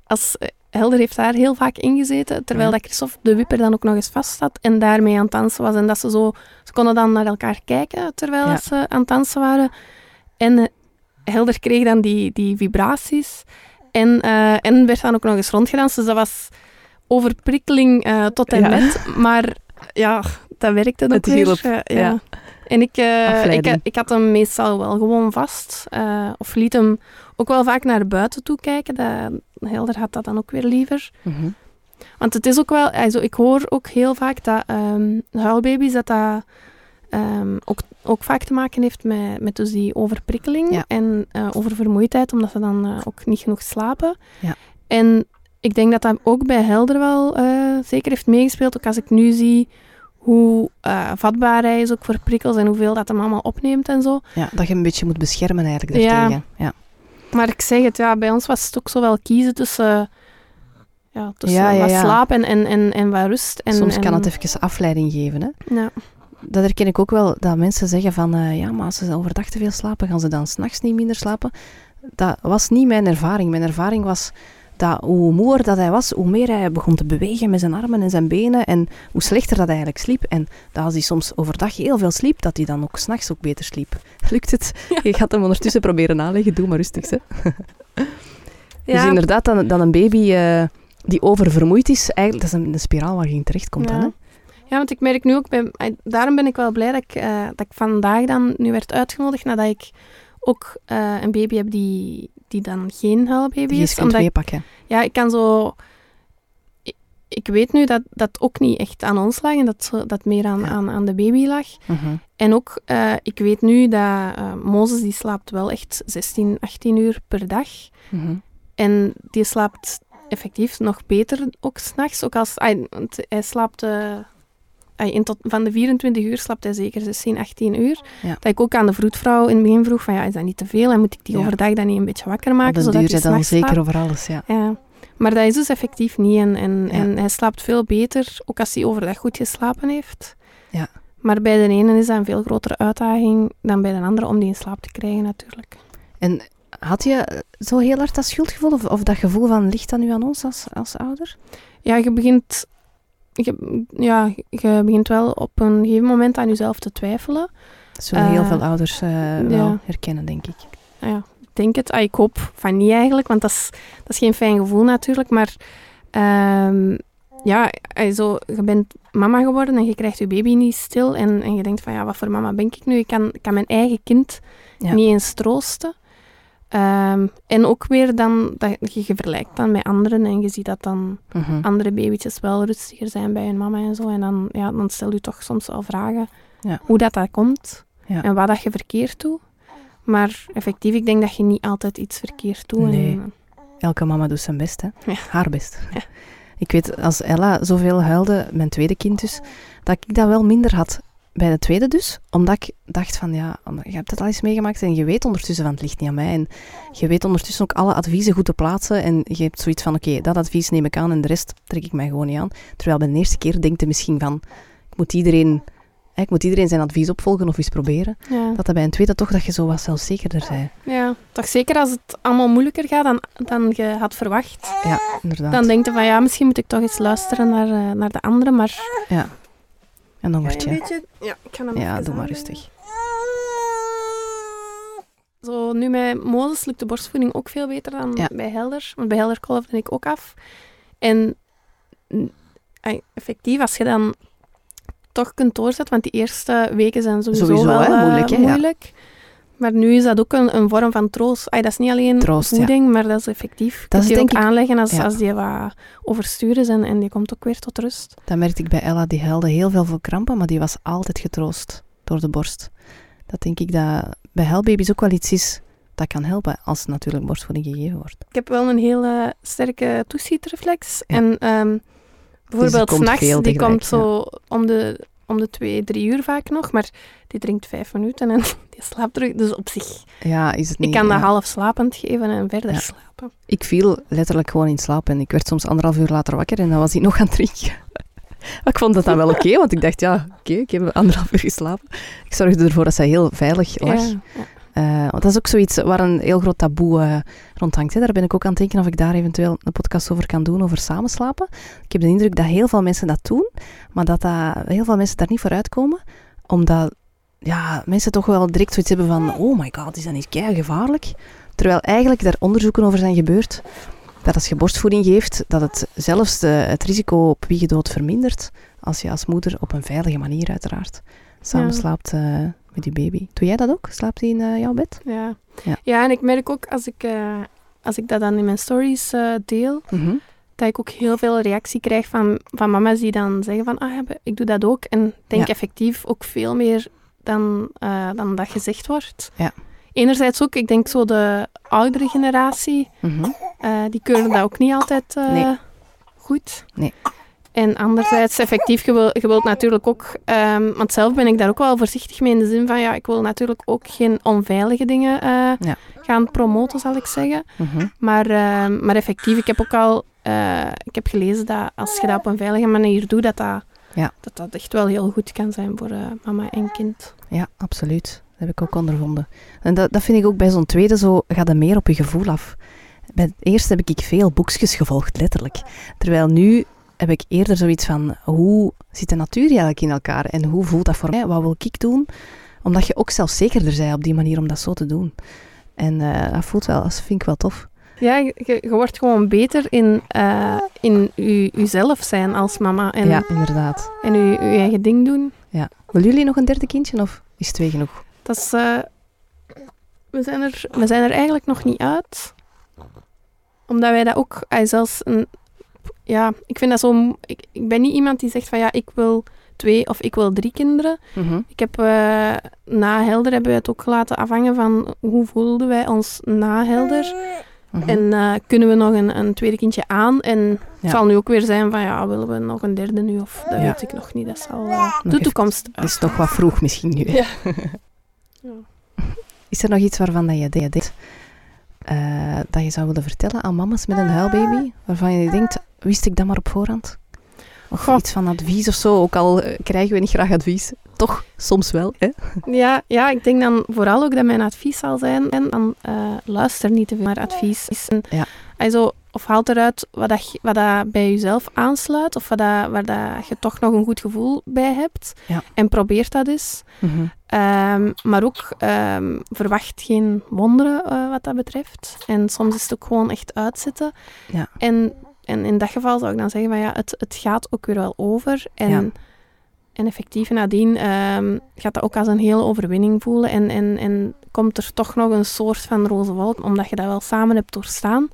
als... Helder heeft daar heel vaak ingezeten, terwijl Ja. dat Christophe de wipper dan ook nog eens vast had en daarmee aan het dansen was. En dat ze zo... Ze konden dan naar elkaar kijken terwijl Ja. ze aan het dansen waren. En eh, Helder kreeg dan die, die vibraties. En, eh, en werd dan ook nog eens rondgedanst. Dus dat was overprikkeling eh, tot en Ja. met. Maar ja, dat werkte ook weer. ja. ja. En ik, ik, ik had hem meestal wel gewoon vast. of liet hem ook wel vaak naar buiten toe kijken. Dat, Helder had dat dan ook weer liever. Mhm. Want het is ook wel, also, ik hoor ook heel vaak dat ehm, huilbaby's dat dat ehm, ook, ook vaak te maken heeft met, met dus die overprikkeling Ja. en eh, oververmoeidheid, omdat ze dan eh, ook niet genoeg slapen. Ja. En ik denk dat dat ook bij Helder wel eh, zeker heeft meegespeeld, ook als ik nu zie hoe vatbaar hij is ook voor prikkels en hoeveel dat hem allemaal opneemt en zo. Ja, dat je hem een beetje moet beschermen eigenlijk Ja. daartegen. Ja. Maar ik zeg het, ja, bij ons was het ook zo wel kiezen tussen, ja, tussen Ja, ja, wat slaap en, en, en, en wat rust. En, Soms kan en- het even afleiding geven. Hè? Ja. Dat herken ik ook wel, dat mensen zeggen van, eh, ja, maar als ze overdag te veel slapen, gaan ze dan s'nachts niet minder slapen. Dat was niet mijn ervaring. Mijn ervaring was dat hoe moer dat hij was, hoe meer hij begon te bewegen met zijn armen en zijn benen en hoe slechter dat hij eigenlijk sliep. En dat als hij soms overdag heel veel sliep, dat hij dan ook s'nachts ook beter sliep. Lukt het? Je gaat hem ondertussen proberen aanleggen, doe maar rustig. Hè? Dus Ja. inderdaad, dan, dan een baby eh, die oververmoeid is, eigenlijk, dat is een, een spiraal waar je in terechtkomt dan, hè? Ja, want ik merk nu ook, bij, ai, daarom ben ik wel blij dat ik, eh, dat ik vandaag dan nu werd uitgenodigd, nadat ik ook eh, een baby heb die, die dan geen huilbaby Die is. Omdat ik, meepakken. ja, ik kan zo... Ik, ik weet nu dat dat ook niet echt aan ons lag en dat dat meer aan, Ja. aan, aan de baby lag. Mhm. En ook, eh, ik weet nu dat eh, Mozes die slaapt wel echt 16, 18 uur per dag. Mhm. En die slaapt effectief nog beter ook s'nachts. Ook als want hij slaapt. Eh, in tot, van de 24 uur slaapt hij zeker 16, 18 uur. Ja. Dat ik ook aan de vroedvrouw in het begin vroeg: van ja, is dat niet te veel? En moet ik die Ja. overdag dan niet een beetje wakker Op maken? den zodat duur hij dan zeker slaapt? over alles, ja. Ja. Maar dat is dus effectief niet. En, en, en hij slaapt veel beter, ook als hij overdag goed geslapen heeft. Ja. Maar bij de ene is dat een veel grotere uitdaging dan bij de andere om die in slaap te krijgen, natuurlijk. En had je zo heel hard dat schuldgevoel of, of dat gevoel van ligt dat nu aan ons als, als ouder? Ja, je begint, je, ja, je begint wel op een gegeven moment aan jezelf te twijfelen. Dat zullen heel Eh, veel ouders eh, ja. wel herkennen, denk ik. Nou ja, ik denk het. Ah, ik hoop van niet eigenlijk, want dat is, dat is geen fijn gevoel natuurlijk. Maar ehm, ja, ah, zo, je bent mama geworden en je krijgt je baby niet stil. En, en je denkt van, ja, wat voor mama ben ik nu? Ik kan, kan mijn eigen kind Ja. niet eens troosten. Ehm, en ook weer dan, dat je, je vergelijkt dan met anderen en je ziet dat dan Mhm. andere babytjes wel rustiger zijn bij hun mama en zo. En dan, ja, dan stel je toch soms wel vragen Ja. hoe dat, dat komt Ja. en wat dat je verkeerd doet. Maar effectief, ik denk dat je niet altijd iets verkeerd doet. Nee. En, Elke mama doet zijn best, hè? Ja. Haar best. Ja. Ik weet, als Ella zoveel huilde, mijn tweede kind dus, dat ik dat wel minder had bij de tweede dus. Omdat ik dacht van, ja, je hebt het al eens meegemaakt en je weet ondertussen van, het ligt niet aan mij. En je weet ondertussen ook alle adviezen goed te plaatsen. En je hebt zoiets van, oké, dat advies neem ik aan en de rest trek ik mij gewoon niet aan. Terwijl bij de eerste keer denkt je misschien van, ik moet iedereen... hè, Ik moet iedereen zijn advies opvolgen of eens proberen. ja. Dat dat bij een tweede toch dat je zo wat zelfzekerder bent. ja, toch zeker als het allemaal moeilijker gaat dan, dan je had verwacht. Ja, inderdaad. Dan denk je van, ja, misschien moet ik toch eens luisteren naar, eh, naar de anderen. Maar Ja. En dan word je... een beetje... Ja, ik ga hem Ja, doe maar rustig. Zo, nu met Mozes lukt de borstvoeding ook veel beter dan Ja. bij Helder. Want bij Helder kolfde ik ook af. En mm, effectief, als je dan toch kunt doorzetten, want die eerste weken zijn sowieso, Sowieso, wel hè, eh, moeilijk, hè, ja. Maar nu is dat ook een, een vorm van troost. Dat is niet alleen Troost, ja. voeding, maar dat is effectief. Dat je is die denk ook ik- aanleggen als, ja. als die wat overstuur is en, en die komt ook weer tot rust. Dat merkte ik bij Ella, die huilde heel veel voor krampen, maar die was altijd getroost door de borst. Dat denk ik dat bij huilbaby's ook wel iets is dat kan helpen als natuurlijk borstvoeding gegeven wordt. Ik heb wel een hele sterke toeschietreflex. Ja. En ehm, bijvoorbeeld komt s'nachts, die komt zo om de, om de twee, drie uur vaak nog. Maar die drinkt vijf minuten en die slaapt terug. Dus op zich, Ja, is het niet... ik kan dat ja. half slapend geven en verder Ja. slapen. Ik viel letterlijk gewoon in slaap en ik werd soms anderhalf uur later wakker en dan was hij nog aan het drinken. Maar ik vond dat dan wel oké, want ik dacht, ja, oké, ik heb anderhalf uur geslapen. Ik zorgde ervoor dat zij heel veilig lag. Ja, Eh, want dat is ook zoiets waar een heel groot taboe eh, rond hangt. Hè. Daar ben ik ook aan het denken of ik daar eventueel een podcast over kan doen, over samenslapen. Ik heb de indruk dat heel veel mensen dat doen, maar dat, dat heel veel mensen daar niet voor uitkomen. Omdat ja, mensen toch wel direct zoiets hebben van, oh my god, is dat niet kei gevaarlijk? Terwijl eigenlijk daar onderzoeken over zijn gebeurd, dat als je borstvoeding geeft, dat het zelfs de, het risico op wiegedood vermindert, als je als moeder op een veilige manier uiteraard samen Ja. Met je baby. Doe jij dat ook? Slaapt hij in eh, jouw bed? Ja. Ja. Ja. en ik merk ook als ik, eh, als ik dat dan in mijn stories eh, deel, Mhm. dat ik ook heel veel reactie krijg van, van mama's die dan zeggen van, ah, ik doe dat ook. En denk Ja. effectief ook veel meer dan, dan dat gezegd wordt. Ja. Enerzijds ook, ik denk zo de oudere generatie, Mhm. die keuren dat ook niet altijd Nee. goed. Nee. En anderzijds, effectief, je, wil, je wilt natuurlijk ook... ehm, want zelf ben ik daar ook wel voorzichtig mee in de zin van, ja, ik wil natuurlijk ook geen onveilige dingen eh, Ja. gaan promoten, zal ik zeggen. Mhm. Maar, ehm, maar effectief, ik heb ook al eh, ik heb gelezen dat als je dat op een veilige manier doet, dat dat, Ja. dat, dat echt wel heel goed kan zijn voor eh, mama en kind. Ja, absoluut. Dat heb ik ook ondervonden. En dat, dat vind ik ook bij zo'n tweede zo, gaat er meer op je gevoel af. Bij het eerste heb ik veel boekjes gevolgd, letterlijk. Terwijl nu heb ik eerder zoiets van, hoe zit de natuur eigenlijk in elkaar? En hoe voelt dat voor mij? Wat wil ik doen? Omdat je ook zelfzekerder bent op die manier om dat zo te doen. En eh, dat voelt wel, dat vind ik wel tof. Ja, je, wordt gewoon beter in, eh, in je, jezelf zijn als mama. En, ja, inderdaad. en je, je eigen ding doen. Ja. Willen jullie nog een derde kindje of is twee genoeg? Dat is... eh, we, zijn er, we zijn er eigenlijk nog niet uit. Omdat wij dat ook... zelfs een, ja, ik vind dat zo... Ik, ik ben niet iemand die zegt van ja, ik wil twee of ik wil drie kinderen. Mhm. Ik heb eh, na Helder hebben we het ook laten afhangen van hoe voelden wij ons na Helder. Mhm. En eh, kunnen we nog een, een tweede kindje aan? En Ja. het zal nu ook weer zijn van ja, willen we nog een derde nu? Of dat Ja. weet ik nog niet. Dat zal eh, de toekomst. Het is nog wat vroeg misschien nu. Ja. Is er nog iets waarvan dat je de- denkt eh, dat je zou willen vertellen aan mama's met een huilbaby? Waarvan je denkt, wist ik dat maar op voorhand? Of Goh. iets van advies of zo, ook al eh, krijgen we niet graag advies. Toch, soms wel. Hè? Ja, ja, ik denk dan vooral ook dat mijn advies zal zijn. En dan eh, luister niet te veel naar advies. En, Ja. also, of haal eruit wat, dat, wat dat bij jezelf aansluit. Of wat dat, waar dat je toch nog een goed gevoel bij hebt. Ja. En probeer dat eens. Mhm. Ehm, maar ook ehm, verwacht geen wonderen eh, wat dat betreft. En soms is het ook gewoon echt uitzitten. Ja. En, en in dat geval zou ik dan zeggen van ja, het, het gaat ook weer wel over. En, Ja. en effectief nadien ehm, gaat dat ook als een hele overwinning voelen. En, en, en komt er toch nog een soort van roze wolk, omdat je dat wel samen hebt doorstaan.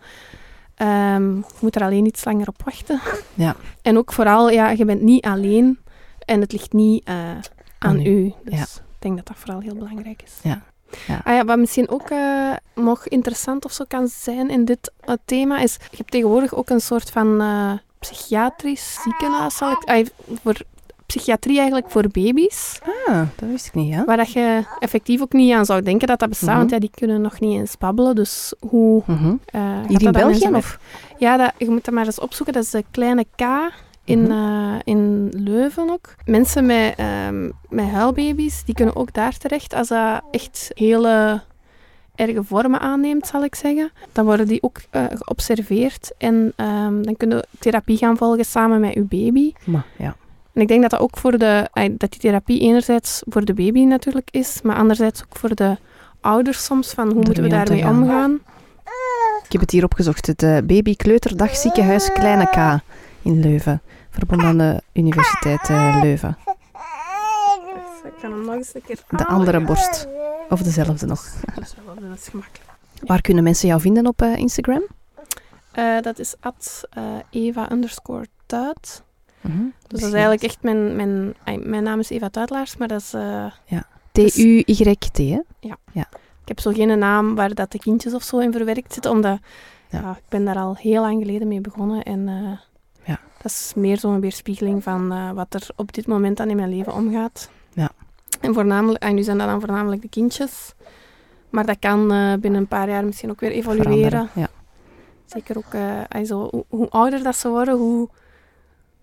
Ehm, je moet er alleen iets langer op wachten. Ja. En ook vooral, ja, je bent niet alleen. En het ligt niet eh, aan, u. Dus Ja. ik denk dat dat vooral heel belangrijk is. Ja. Ja. Ah ja, wat misschien ook eh, nog interessant of zo kan zijn in dit thema, is je hebt tegenwoordig ook een soort van eh, psychiatrisch ziekenhuis, zal ik, voor psychiatrie eigenlijk voor baby's, Ah, dat wist ik niet, ja. waar dat je effectief ook niet aan zou denken dat dat bestaat, Mhm. want ja, die kunnen nog niet eens babbelen, dus hoe... Mhm. Hier dat in België? Of? ja, dat, je moet dat maar eens opzoeken. Dat is de kleine K in, Mhm. eh, in Leuven ook. Mensen met, ehm, met huilbaby's, die kunnen ook daar terecht als dat echt hele erge vormen aanneemt, zal ik zeggen. Dan worden die ook eh, geobserveerd en ehm, dan kunnen therapie gaan volgen samen met uw baby. Maar, ja. En ik denk dat dat ook voor de, dat die therapie enerzijds voor de baby natuurlijk is, maar anderzijds ook voor de ouders soms, van hoe moeten we daarmee gaan. omgaan. Ik heb het hier opgezocht. Het eh, Baby Ziekenhuis Kleine K in Leuven. Verbonden aan de Universiteit eh, Leuven. Dus ik ga hem nog eens een keer De andere borst. Of dezelfde nog. Dat is wel dat is gemakkelijk. Waar kunnen mensen jou vinden op eh, Instagram? Eh, dat is at eh, Eva underscore Tuit. Mhm. Dus dat is eigenlijk echt mijn, mijn, mijn naam is Eva Tuitlaars, maar dat is, eh, T-U-Y-T, hè? ik heb zo geen naam waar dat de kindjes of zo in verwerkt zitten, omdat Ja. ja. ik ben daar al heel lang geleden mee begonnen en Ja. Dat is meer zo'n weerspiegeling van eh, wat er op dit moment dan in mijn leven omgaat. Ja. En, voornamelijk, en nu zijn dat dan voornamelijk de kindjes, maar dat kan eh, binnen een paar jaar misschien ook weer evolueren. Veranderen. Ja. Zeker ook, eh, ai, zo, hoe, hoe ouder dat ze worden, hoe...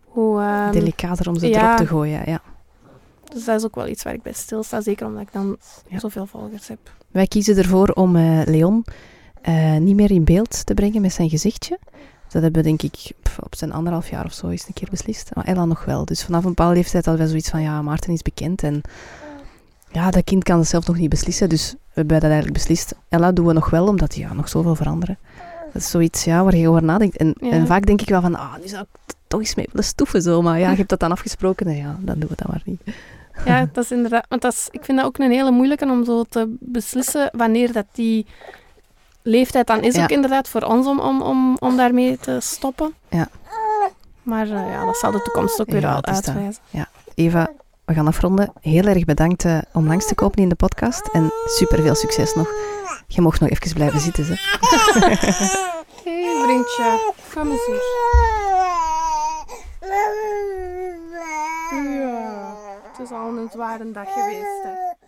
hoe ehm, Delicater om ze ja. erop te gooien, ja. dus dat is ook wel iets waar ik bij stilsta, zeker omdat ik dan Ja. zoveel volgers heb. Wij kiezen ervoor om eh, Leon eh, niet meer in beeld te brengen met zijn gezichtje. Dat hebben we denk ik op zijn anderhalf jaar of zo eens een keer beslist. Maar Ella nog wel. Dus vanaf een bepaalde leeftijd hadden wij zoiets van, ja, Maarten is bekend en ja, dat kind kan het zelf nog niet beslissen. Dus we hebben dat eigenlijk beslist. Ella doen we nog wel, omdat ja, nog zoveel veranderen. Dat is zoiets ja, waar je over nadenkt. En, Ja. en vaak denk ik wel van, ah, nu zou ik toch eens mee willen stoeven zo. Maar ja, je hebt dat dan afgesproken en ja, dan doen we dat maar niet. Ja, dat is inderdaad... Want dat is, ik vind dat ook een hele moeilijke om zo te beslissen wanneer dat die leeftijd dan is Ja. ook inderdaad voor ons om, om, om, om daarmee te stoppen. Ja. Maar eh, ja, dat zal de toekomst ook weer Ja, uitwijzen. Eva, we gaan afronden. Heel erg bedankt eh, om langs te komen in de podcast. En super veel succes nog. Je mag nog even blijven zitten. Hè. Hé, hey, vriendje. Kom eens hier. Ja, het is al een zware dag geweest, hè.